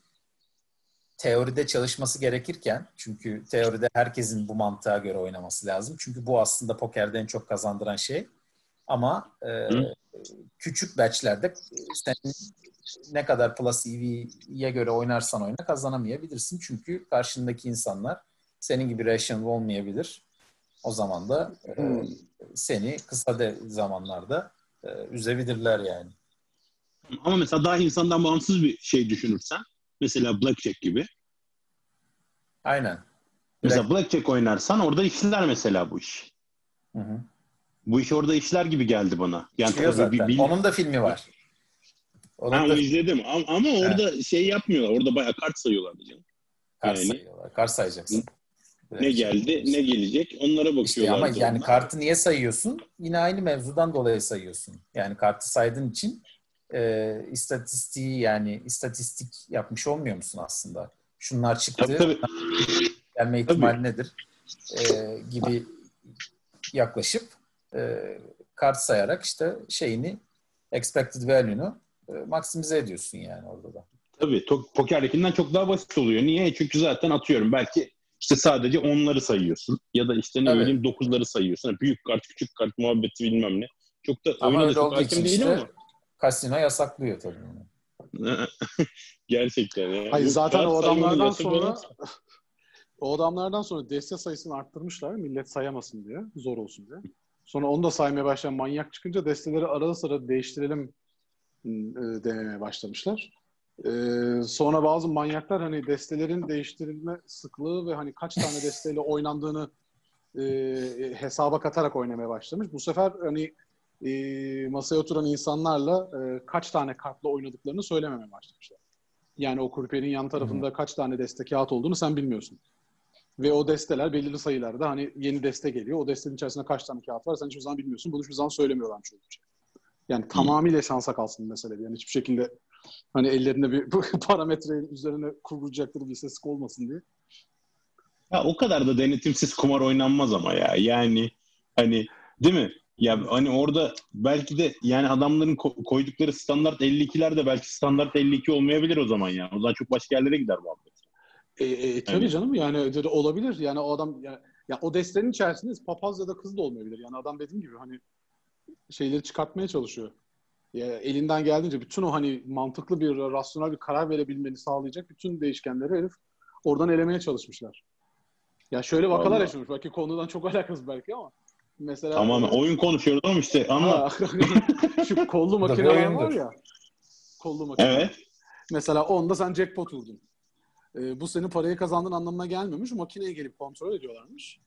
teoride çalışması gerekirken çünkü teoride herkesin bu mantığa göre oynaması lazım. Çünkü bu aslında pokerde en çok kazandıran şey. Ama e, küçük batchlerde sen ne kadar plus EV'ye göre oynarsan oyna kazanamayabilirsin. Çünkü karşındaki insanlar senin gibi rational olmayabilir. O zaman da e, seni kısa de zamanlarda e, üzebilirler yani. Ama mesela daha insandan bağımsız bir şey düşünürsen mesela blackjack gibi. Aynen. Mesela blackjack oynarsan orada işler mesela bu iş. Hı hı. Bu iş orada işler gibi geldi bana. Yani İşliyor zaten. Bir, bir... Onun da filmi var. Onun ha, da... izledim ama, ama orada evet. şey yapmıyorlar. Orada bayağı kart sayıyorlar canım. Kart yani. sayıyorlar. Kart sayacaksın. Ne geldi, ne gelecek onlara bakıyorlar. İşte ama yani onlar. kartı niye sayıyorsun? Yine aynı mevzudan dolayı sayıyorsun. Yani kartı saydığın için e, istatistiği yani istatistik yapmış olmuyor musun aslında? Şunlar çıktı. Tabii, tabii. Gelme ihtimali tabii. nedir? E, gibi yaklaşıp e, kart sayarak işte şeyini expected value'nu e, maksimize ediyorsun yani orada da. Tabii. To- pokerdekinden çok daha basit oluyor. Niye? Çünkü zaten atıyorum belki işte sadece onları sayıyorsun. Ya da işte ne evet. bileyim dokuzları sayıyorsun. büyük kart, küçük kart muhabbeti bilmem ne. Çok da ama oyuna da çok hakim değilim işte, ama. Kasino yasaklıyor tabii. Gerçekten ya. Hayır zaten o adamlardan sonra o adamlardan sonra deste sayısını arttırmışlar millet sayamasın diye, zor olsun diye. Sonra onu da saymaya başlayan manyak çıkınca desteleri arada sıra değiştirelim e, demeye başlamışlar. Ee, sonra bazı manyaklar hani destelerin değiştirilme sıklığı ve hani kaç tane desteyle oynandığını e, hesaba katarak oynamaya başlamış. Bu sefer hani e, masaya oturan insanlarla e, kaç tane kartla oynadıklarını söylememeye başlamışlar. Yani o kurperin yan tarafında hmm. kaç tane deste kağıt olduğunu sen bilmiyorsun. Ve o desteler belirli sayılarda hani yeni deste geliyor. O destenin içerisinde kaç tane kağıt var sen hiçbir zaman bilmiyorsun. Bunu hiçbir zaman söylemiyorlarmış öyle şey. Yani hmm. tamamıyla şansa kalsın mesele. Yani hiçbir şekilde hani ellerinde bir parametre üzerine kurulacakları bir ses olmasın diye. Ya o kadar da denetimsiz kumar oynanmaz ama ya. Yani hani değil mi? Ya hani orada belki de yani adamların koydukları standart 52'ler de belki standart 52 olmayabilir o zaman ya. O zaman çok başka yerlere gider muhabbet. E, e, tabii yani. canım yani olabilir. Yani o adam ya, ya o destenin içerisinde papaz ya da kız da olmayabilir. Yani adam dediğim gibi hani şeyleri çıkartmaya çalışıyor. Ya, elinden geldiğince bütün o hani mantıklı bir, rasyonel bir karar verebilmeni sağlayacak bütün değişkenleri herif oradan elemeye çalışmışlar. Ya şöyle vakalar Vallahi. yaşamış. Belki konudan çok alakası belki ama. Mesela Tamamen oyun konuşuyoruz ama işte ama şu kollu makineler var ya. Kollu makine. Evet. Mesela onda sen jackpot vurdun. Ee, bu senin parayı kazandığın anlamına gelmiyormuş. Makineye gelip kontrol ediyorlarmış.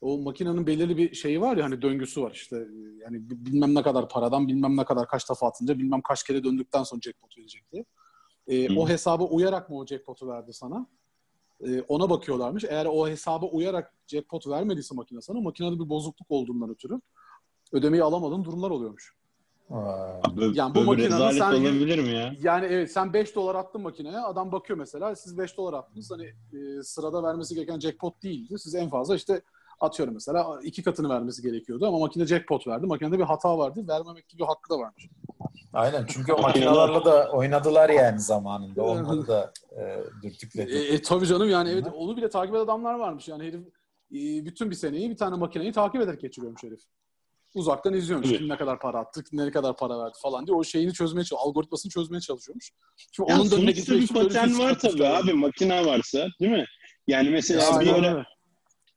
O makinenin belirli bir şeyi var ya hani döngüsü var işte. Yani bilmem ne kadar paradan bilmem ne kadar kaç defa atınca bilmem kaç kere döndükten sonra jackpot verecek diye. Ee, o hesaba uyarak mı o jackpotu verdi sana? E, ona bakıyorlarmış. Eğer o hesaba uyarak jackpot vermediyse makine sana makinede bir bozukluk olduğundan ötürü ödemeyi alamadığın durumlar oluyormuş. Abi, yani bu makinenin sen olabilir mi ya? Yani evet sen 5 dolar attın makineye. Adam bakıyor mesela siz 5 dolar attınız. Hani e, sırada vermesi gereken jackpot değildi. Siz en fazla işte atıyorum mesela iki katını vermesi gerekiyordu ama makine jackpot verdi. Makinede bir hata vardı. Vermemek gibi hakkı da varmış. Aynen çünkü o makinelerle da oynadılar yani zamanında. Onları da e, dürtükledi. E, e, tabii canım yani evet onu bile takip eden adamlar varmış. Yani herif e, bütün bir seneyi bir tane makineyi takip ederek geçiriyormuş herif. Uzaktan izliyormuş. Evet. Kim ne kadar para attı, ne kadar para verdi falan diye o şeyini çözmeye çalışıyor. Algoritmasını çözmeye çalışıyormuş. Şimdi yani onun için bir paten var tabii abi. Makine varsa değil mi? Yani mesela ya, bir ara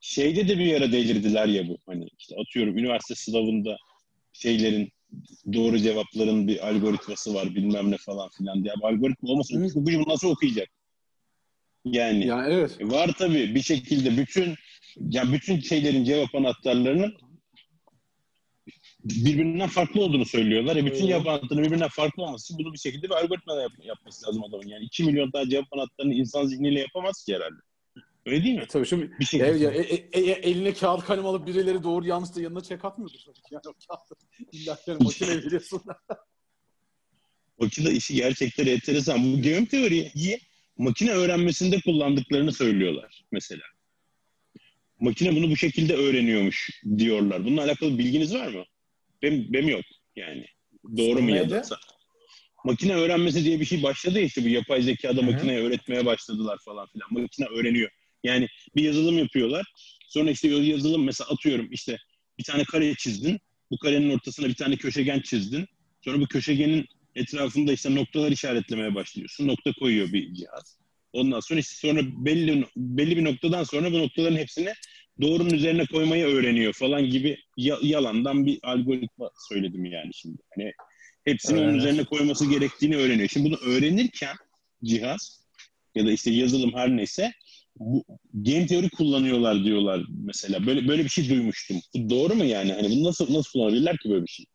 şeyde de bir ara delirdiler ya bu. Hani işte atıyorum üniversite sınavında şeylerin doğru cevapların bir algoritması var bilmem ne falan filan diye. Bu algoritma olmasa okuyucu nasıl okuyacak? Yani ya evet. var tabii bir şekilde bütün ya bütün şeylerin cevap anahtarlarının birbirinden farklı olduğunu söylüyorlar. E bütün cevap anahtarının birbirinden farklı olması bunu bir şekilde bir algoritma yap, yapması lazım adamın. Yani 2 milyon tane cevap anahtarını insan zihniyle yapamaz ki herhalde. Öyle değil mi? E, tabii şimdi bir şey ya, e, e, e, eline kağıt kalem alıp birileri doğru yanlış da yanına çek atmıyordur tabii ki. Yani o kağıt illa yani makine biliyorsun. makine işi gerçekten enteresan. Bu game teoriyi makine öğrenmesinde kullandıklarını söylüyorlar mesela. Makine bunu bu şekilde öğreniyormuş diyorlar. Bununla alakalı bilginiz var mı? Benim, benim yok yani. Doğru mu ya da? Makine öğrenmesi diye bir şey başladı ya işte bu yapay zekada makineye öğretmeye başladılar falan filan. Makine öğreniyor. Yani bir yazılım yapıyorlar. Sonra işte yazılım mesela atıyorum işte bir tane kare çizdin. Bu karenin ortasına bir tane köşegen çizdin. Sonra bu köşegenin etrafında işte noktalar işaretlemeye başlıyorsun. Nokta koyuyor bir cihaz. Ondan sonra işte sonra belli belli bir noktadan sonra bu noktaların hepsini doğrunun üzerine koymayı öğreniyor falan gibi yalandan bir algoritma söyledim yani şimdi. Hani hepsini evet. onun üzerine koyması gerektiğini öğreniyor. Şimdi bunu öğrenirken cihaz ya da işte yazılım her neyse bu game teori kullanıyorlar diyorlar mesela. Böyle böyle bir şey duymuştum. Bu doğru mu yani? Hani bunu nasıl nasıl kullanabilirler ki böyle bir şey?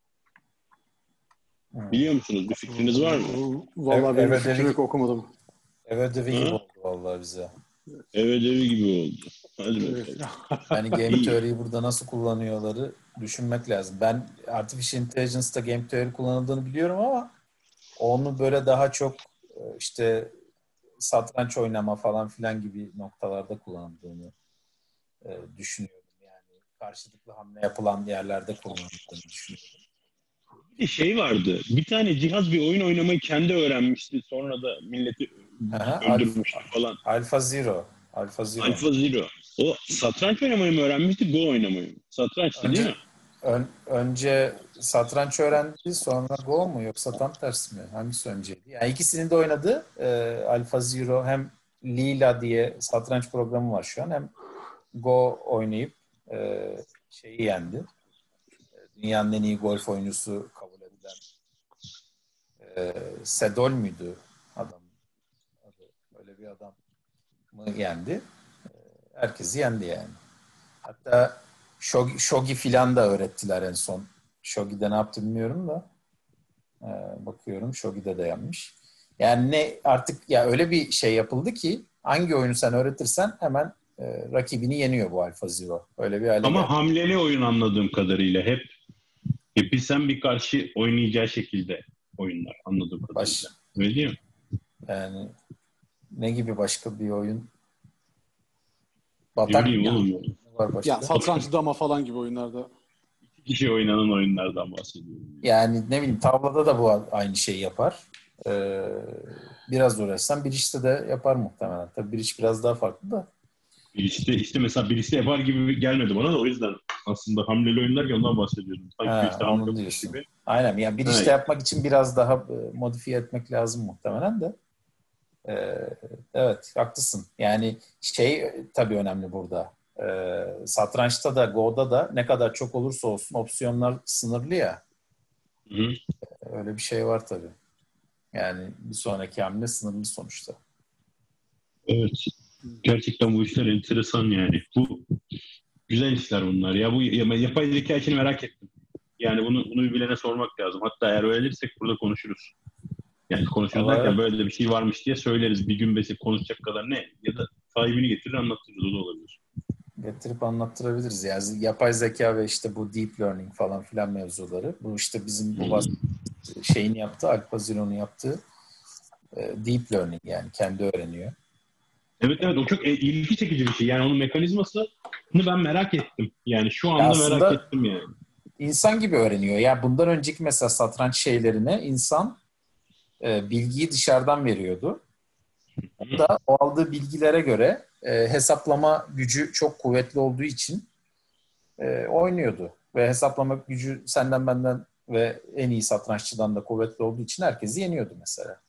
Biliyor musunuz? Bir fikriniz var mı? Vallahi benim evet, fikrim yok okumadım. Ev ödevi gibi oldu vallahi bize. Ev ödevi gibi oldu. Hadi bakalım. yani game teoriyi burada nasıl kullanıyorları düşünmek lazım. Ben artificial intelligence'da game teori kullanıldığını biliyorum ama onu böyle daha çok e, işte satranç oynama falan filan gibi noktalarda kullanıldığını e, düşünüyorum. Yani karşılıklı hamle yapılan yerlerde kullanıldığını düşünüyorum. Bir şey vardı. Bir tane cihaz bir oyun oynamayı kendi öğrenmişti. Sonra da milleti Aha, öldürmüştü Alpha, falan. Alpha Zero. Alfa Zero. Alfa Zero. O satranç oynamayı mı öğrenmişti, Go oynamayı mı? Satrançtı Önce- değil mi? Ön- önce satranç öğrendi, sonra Go mu yoksa tam tersi mi? Hangisi önceydi? Yani ikisini de oynadı. Ee, Alpha Zero hem Lila diye satranç programı var şu an hem Go oynayıp e, şeyi yendi. E, Dünyanın en iyi golf oyuncusu kabul edilen e, Sedol müydü adam? Adı, öyle bir adam mı yendi? E, herkesi yendi yani. Hatta Shogi, Shogi filan da öğrettiler en son. Shogi'de ne yaptı bilmiyorum da. Ee, bakıyorum Shogi'de de yanmış. Yani ne artık ya öyle bir şey yapıldı ki hangi oyunu sen öğretirsen hemen e, rakibini yeniyor bu Alpha Zero. Öyle bir hale Ama geldi. hamleli oyun anladığım kadarıyla hep hep bir sen bir karşı oynayacağı şekilde oyunlar anladığım kadarıyla. Baş, Öyle değil mi? yani ne gibi başka bir oyun? Batak oğlum. var başka? Ya satranç dama falan gibi oyunlarda. Kişi oynanan oyunlardan bahsediyorum. Yani ne bileyim tavlada da bu aynı şeyi yapar. Ee, biraz uğraşsan bir işte de yapar muhtemelen. Tabii bir iş biraz daha farklı da. İşte, işte mesela birisi yapar gibi gelmedi bana da o yüzden aslında hamleli oyunlar ya ondan bahsediyorum. Sanki Ha, işte onu diyorsun. gibi. Aynen. Yani bir Evet. işte yapmak için biraz daha e, modifiye etmek lazım muhtemelen de. Ee, evet, haklısın. Yani şey tabii önemli burada. Ee, satrançta da, Go'da da ne kadar çok olursa olsun opsiyonlar sınırlı ya. Hı. Öyle bir şey var tabii. Yani bir sonraki hamle sınırlı sonuçta. Evet. Gerçekten bu işler enteresan yani. Bu güzel işler bunlar. Ya bu ya- yapay zeka işini merak ettim. Yani bunu bunu bir bilene sormak lazım. Hatta eğer öğrenirsek burada konuşuruz. Yani konuşuruz derken evet. böyle bir şey varmış diye söyleriz. Bir gün besip konuşacak kadar ne? Ya da sahibini getirir anlatırız. O da olabilir. Getirip anlattırabiliriz. Yani yapay zeka ve işte bu deep learning falan filan mevzuları. Bu işte bizim bu bas- şeyin yaptığı, Alpha Zero'nun yaptığı e, deep learning yani kendi öğreniyor. Evet evet o çok e, ilgi çekici bir şey. Yani onun mekanizmasını ben merak ettim. Yani şu anda aslında- merak ettim yani. İnsan gibi öğreniyor. Yani bundan önceki mesela satranç şeylerine insan e, bilgiyi dışarıdan veriyordu. O da o aldığı bilgilere göre e, hesaplama gücü çok kuvvetli olduğu için e, oynuyordu. Ve hesaplama gücü senden benden ve en iyi satranççıdan da kuvvetli olduğu için herkesi yeniyordu mesela.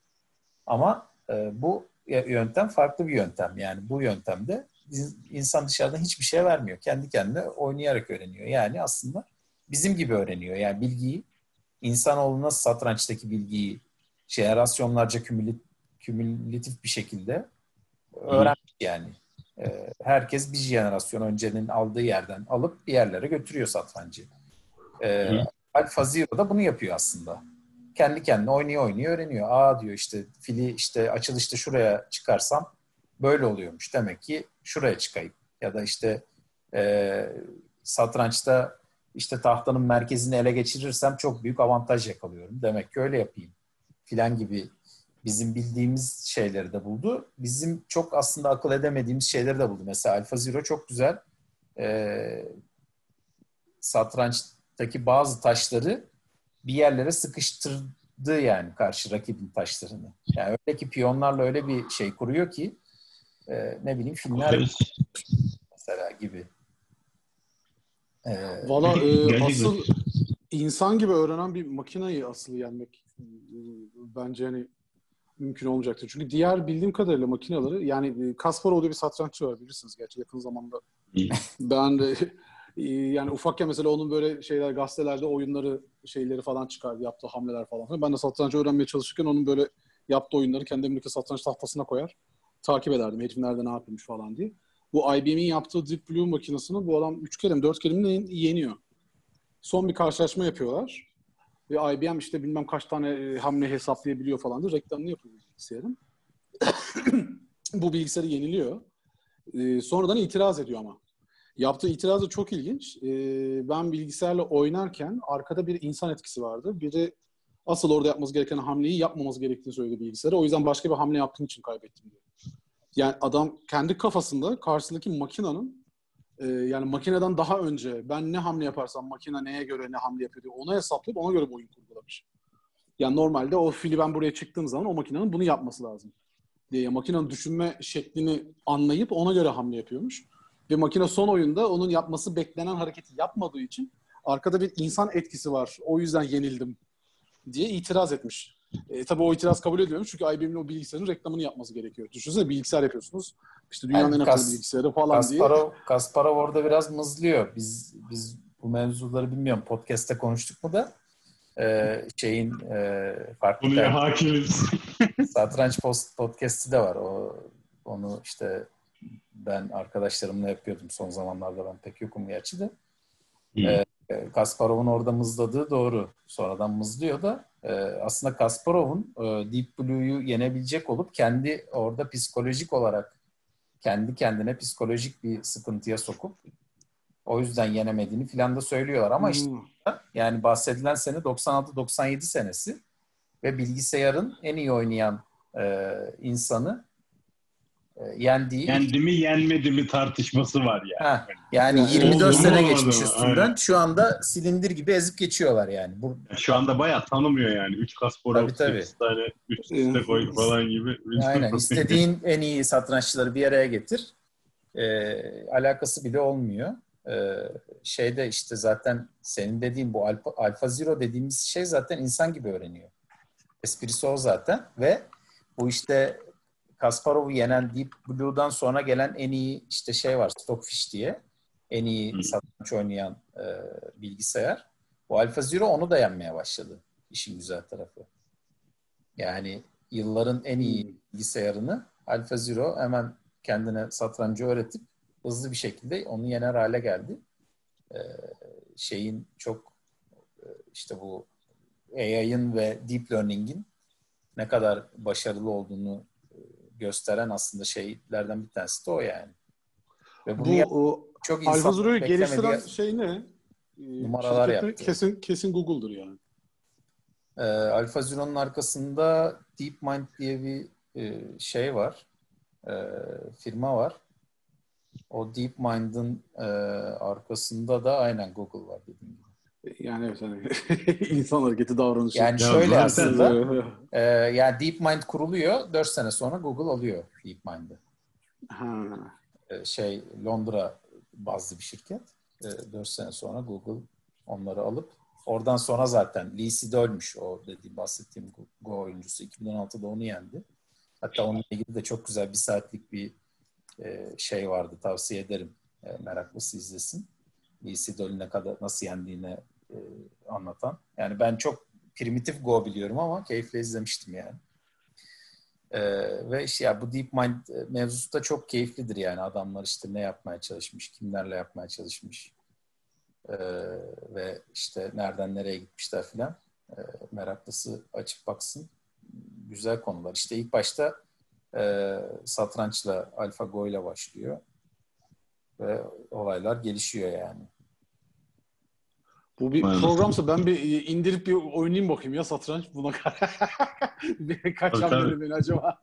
Ama e, bu yöntem farklı bir yöntem. Yani bu yöntemde insan dışarıdan hiçbir şey vermiyor. Kendi kendine oynayarak öğreniyor. Yani aslında bizim gibi öğreniyor. Yani bilgiyi insanoğlu nasıl satrançtaki bilgiyi kümülit, kümülatif bir şekilde öğrenmiş yani. Ee, herkes bir jenerasyon öncenin aldığı yerden alıp bir yerlere götürüyor satrancı. Ee, Alfa Zero da bunu yapıyor aslında. Kendi kendine oynuyor oynuyor öğreniyor. Aa diyor işte fili işte açılışta şuraya çıkarsam böyle oluyormuş. Demek ki şuraya çıkayım. Ya da işte e, satrançta işte tahtanın merkezini ele geçirirsem çok büyük avantaj yakalıyorum. Demek ki öyle yapayım. Filan gibi bizim bildiğimiz şeyleri de buldu. Bizim çok aslında akıl edemediğimiz şeyleri de buldu. Mesela Alfa Zero çok güzel e, satrançtaki bazı taşları bir yerlere sıkıştırdı yani karşı rakibin taşlarını. Yani öyle ki piyonlarla öyle bir şey kuruyor ki e, ne bileyim filmler mesela gibi. E, Valla e, asıl insan gibi öğrenen bir makineyi asıl yenmek e, bence hani mümkün olmayacaktır. Çünkü diğer bildiğim kadarıyla makineleri yani e, Kasparov diye bir satranççı var bilirsiniz gerçi yakın zamanda. ben de e, yani ufakken mesela onun böyle şeyler gazetelerde oyunları şeyleri falan çıkardı yaptığı hamleler falan. Ben de satranç öğrenmeye çalışırken onun böyle yaptığı oyunları kendi evimdeki satranç tahtasına koyar. Takip ederdim herif nerede ne yapıyormuş falan diye. Bu IBM'in yaptığı Deep Blue makinesini bu adam 3 kere mi 4 kere mi yeniyor. Son bir karşılaşma yapıyorlar. Ve IBM işte bilmem kaç tane e, hamle hesaplayabiliyor falan da reklamını yapıyor bilgisayarın. bu bilgisayarı yeniliyor. E, sonradan itiraz ediyor ama. Yaptığı itiraz da çok ilginç. E, ben bilgisayarla oynarken arkada bir insan etkisi vardı. Biri asıl orada yapması gereken hamleyi yapmaması gerektiğini söyledi bilgisayara. O yüzden başka bir hamle yaptığım için kaybettim diyor. Yani adam kendi kafasında karşısındaki makinenin e, yani makineden daha önce ben ne hamle yaparsam makine neye göre ne hamle yapıyor diye onu hesaplayıp ona göre bir oyun kurgulamış. Yani normalde o fili ben buraya çıktığım zaman o makinenin bunu yapması lazım. diye makinenin düşünme şeklini anlayıp ona göre hamle yapıyormuş. Ve makine son oyunda onun yapması beklenen hareketi yapmadığı için arkada bir insan etkisi var. O yüzden yenildim diye itiraz etmiş. E, tabii o itiraz kabul ediyorum çünkü IBM'in o bilgisayarın reklamını yapması gerekiyor. Düşünsene bilgisayar yapıyorsunuz. İşte dünyanın Yani en akıllı bilgisayarı falan Kasparov, diye. Kasparov orada biraz mızlıyor. Biz biz bu mevzuları bilmiyorum. Podcast'te konuştuk mu da e, şeyin e, farklı Konuya hakimiz. Satranç Post podcast'i de var. O onu işte ben arkadaşlarımla yapıyordum son zamanlarda ben pek yokum gerçi de. Hı. E, Kasparov'un orada mızladığı doğru. Sonradan mızlıyor da e, aslında Kasparov'un e, Deep Blue'yu yenebilecek olup kendi orada psikolojik olarak kendi kendine psikolojik bir sıkıntıya sokup o yüzden yenemediğini filan da söylüyorlar ama işte Hmm. yani bahsedilen sene 96-97 senesi ve bilgisayarın en iyi oynayan e, insanı yendiği Yendi mi yenmedi mi tartışması var ya. Ha, yani Yani 24 oldu sene geçmiş üstünden. Aynen. Şu anda silindir gibi ezip geçiyorlar yani. Bu, Şu anda bayağı tanımıyor yani. 3 Kasparov, Tabii, tabii. 8 tane üst üste koy falan gibi. aynen istediğin en iyi satranççıları bir araya getir. E, alakası bile olmuyor. E, şeyde işte zaten senin dediğin bu alfa, alfa zero dediğimiz şey zaten insan gibi öğreniyor. Esprisi o zaten ve bu işte Kasparov'u yenen Deep Blue'dan sonra gelen en iyi işte şey var Stockfish diye. En iyi satranç oynayan e, bilgisayar. Bu Alpha Zero onu da yenmeye başladı. İşin güzel tarafı. Yani yılların en iyi bilgisayarını Alpha Zero hemen kendine satrancı öğretip hızlı bir şekilde onu yener hale geldi. Ee, şeyin çok e, işte bu AI'ın ve Deep Learning'in ne kadar başarılı olduğunu gösteren aslında şeylerden bir tanesi de o yani. Ve bunu Bu yap- o, çok Alfa geliştiren şey ne? Ee, Numaralar yaptı. Kesin, kesin Google'dır yani. e, Alpha Zero'nun arkasında DeepMind diye bir e, şey var. E, firma var. O DeepMind'ın e, arkasında da aynen Google var dediğim gibi. Yani evet hani insan hareketi davranışı. Yani Ya şöyle zaten- aslında e, yani DeepMind kuruluyor. 4 sene sonra Google alıyor DeepMind'ı. ha. E, şey Londra bazlı bir şirket. E, 4 sene sonra Google onları alıp oradan sonra zaten Lee Sedol ölmüş o dediğim bahsettiğim Go- Go oyuncusu 2016'da onu yendi. Hatta onunla ilgili de çok güzel bir saatlik bir e, şey vardı tavsiye ederim. E, meraklısı izlesin. Lee Sedol'ü ne kadar nasıl yendiğini e, anlatan. Yani ben çok primitif Go biliyorum ama keyifle izlemiştim yani. Ee, ve işte ya bu DeepMind e, mevzusu da çok keyiflidir yani adamlar işte ne yapmaya çalışmış, kimlerle yapmaya çalışmış Ee, ve işte nereden nereye gitmişler filan Ee, meraklısı açıp baksın güzel konular. İşte ilk başta e, satrançla AlphaGo ile başlıyor ve olaylar gelişiyor yani. Bu bir Aynen. programsa ben bir indirip bir oynayayım bakayım ya satranç buna Bir Kaç Tabii, hamleli tabii. beni acaba?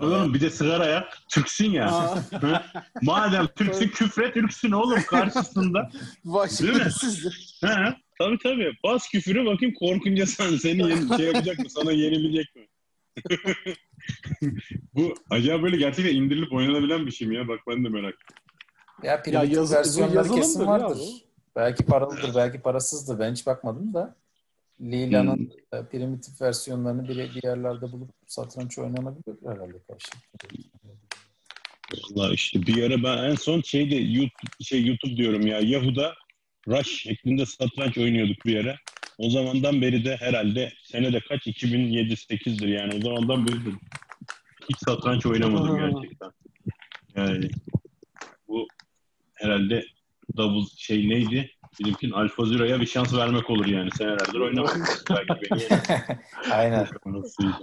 Oğlum bir de sigara yak. Türksün ya. Madem Türksün küfret Türksün oğlum karşısında. Değil mi? He, tabii tabii. Bas küfürü bakayım korkunca sen seni yeni, şey yapacak mı? Sana yenebilecek mi? Bu acaba böyle gerçekten indirilip oynanabilen bir şey mi ya? Bak ben de merak ettim. Ya primitif yazı- bu versiyonları kesin ya vardır. bu. Belki paralıdır, belki parasızdır. Ben hiç bakmadım da. Lila'nın e, primitif versiyonlarını bir, bir yerlerde bulup satranç oynanabilir herhalde karşılıklı. Valla işte bir ara ben en son şeyde YouTube, şey YouTube diyorum ya Yahoo'da Rush şeklinde satranç oynuyorduk bir ara. O zamandan beri de herhalde senede kaç 2007-8'dir yani o zamandan beri de hiç satranç oynamadım gerçekten. Yani herhalde double şey neydi? Bizimkin Alfa Zero'ya bir şans vermek olur yani senelerdir beni Aynen.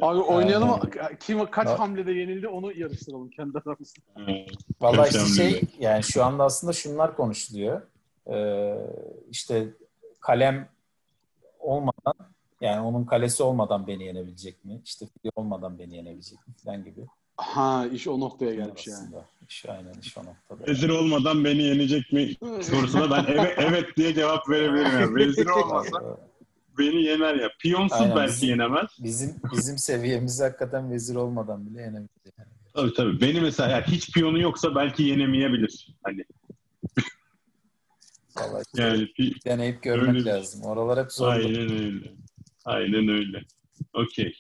Abi oynayalım. Aynen. Kim kaç No. hamlede yenildi onu yarıştıralım kendi aramızda. Evet. Vallahi işte şey yani şu anda aslında şunlar konuşuluyor. Ee, işte kalem olmadan yani onun kalesi olmadan beni yenebilecek mi? İşte fili olmadan beni yenebilecek mi falan gibi. Ha iş o noktaya gelmiş yani. aslında. İş aynen iş o noktada. Vezir olmadan beni yenecek mi sorusuna ben evet, evet diye cevap verebilirim. Yani. Vezir olmasa beni yener ya. Piyonsuz Aynen, belki bizim- yenemez. Bizim bizim seviyemizde hakikaten vezir olmadan bile yenebilir. Yani. Tabii tabii. Beni mesela yani hiç piyonu yoksa belki yenemeyebilir. Hani Vallahi yani pi- deneyip görmek Öyle bir- lazım. Oralar hep zor. aynen öyle. Aynen öyle. Okey.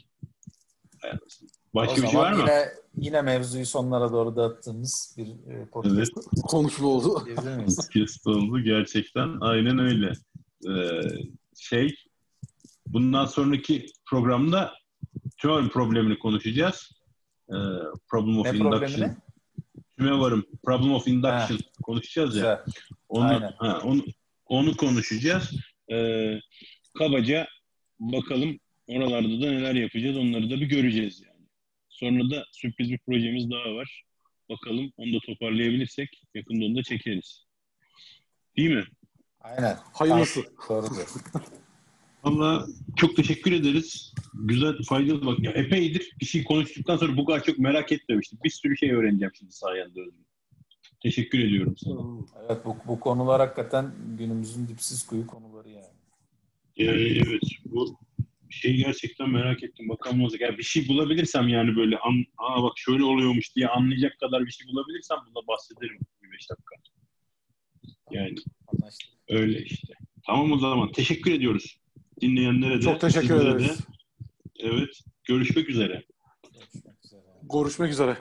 Hay anasını. Başka o bir şey var mı? yine yine mevzuyu sonlara doğru dağıttığımız bir e, podcast Konuşma oldu. Podcast oldu gerçekten. Aynen öyle. Ee, şey bundan sonraki programda tüm problemini konuşacağız. Ee, problem of ne induction. problemini? Tüme varım. Problem of induction konuşacağız ya. Güzel. Onu, Aynen. ha, onu, onu konuşacağız. Ee, kabaca bakalım oralarda da neler yapacağız onları da bir göreceğiz yani. Sonra da sürpriz bir projemiz daha var. Bakalım onu da toparlayabilirsek yakında onu da çekeriz. Değil mi? Aynen. Hayırlısı. Doğrudur. Valla çok teşekkür ederiz. Güzel, faydalı bak. Ya epeydir bir şey konuştuktan sonra bu kadar çok merak etmemiştim. Bir sürü şey öğreneceğim şimdi sayende Özgür. Teşekkür ediyorum sana. Evet bu, bu konular hakikaten günümüzün dipsiz kuyu konuları yani. Yani evet bu şey gerçekten merak ettim. Bakalım olacak. Yani bir şey bulabilirsem yani böyle an, aa bak şöyle oluyormuş diye anlayacak kadar bir şey bulabilirsem bunda bahsederim bir beş dakika. Yani Anlaştık. öyle işte. Tamam o zaman. Teşekkür ediyoruz. Dinleyenlere de. Çok teşekkür ederiz. De. Evet. Görüşmek üzere. Görüşmek üzere. Görüşmek üzere.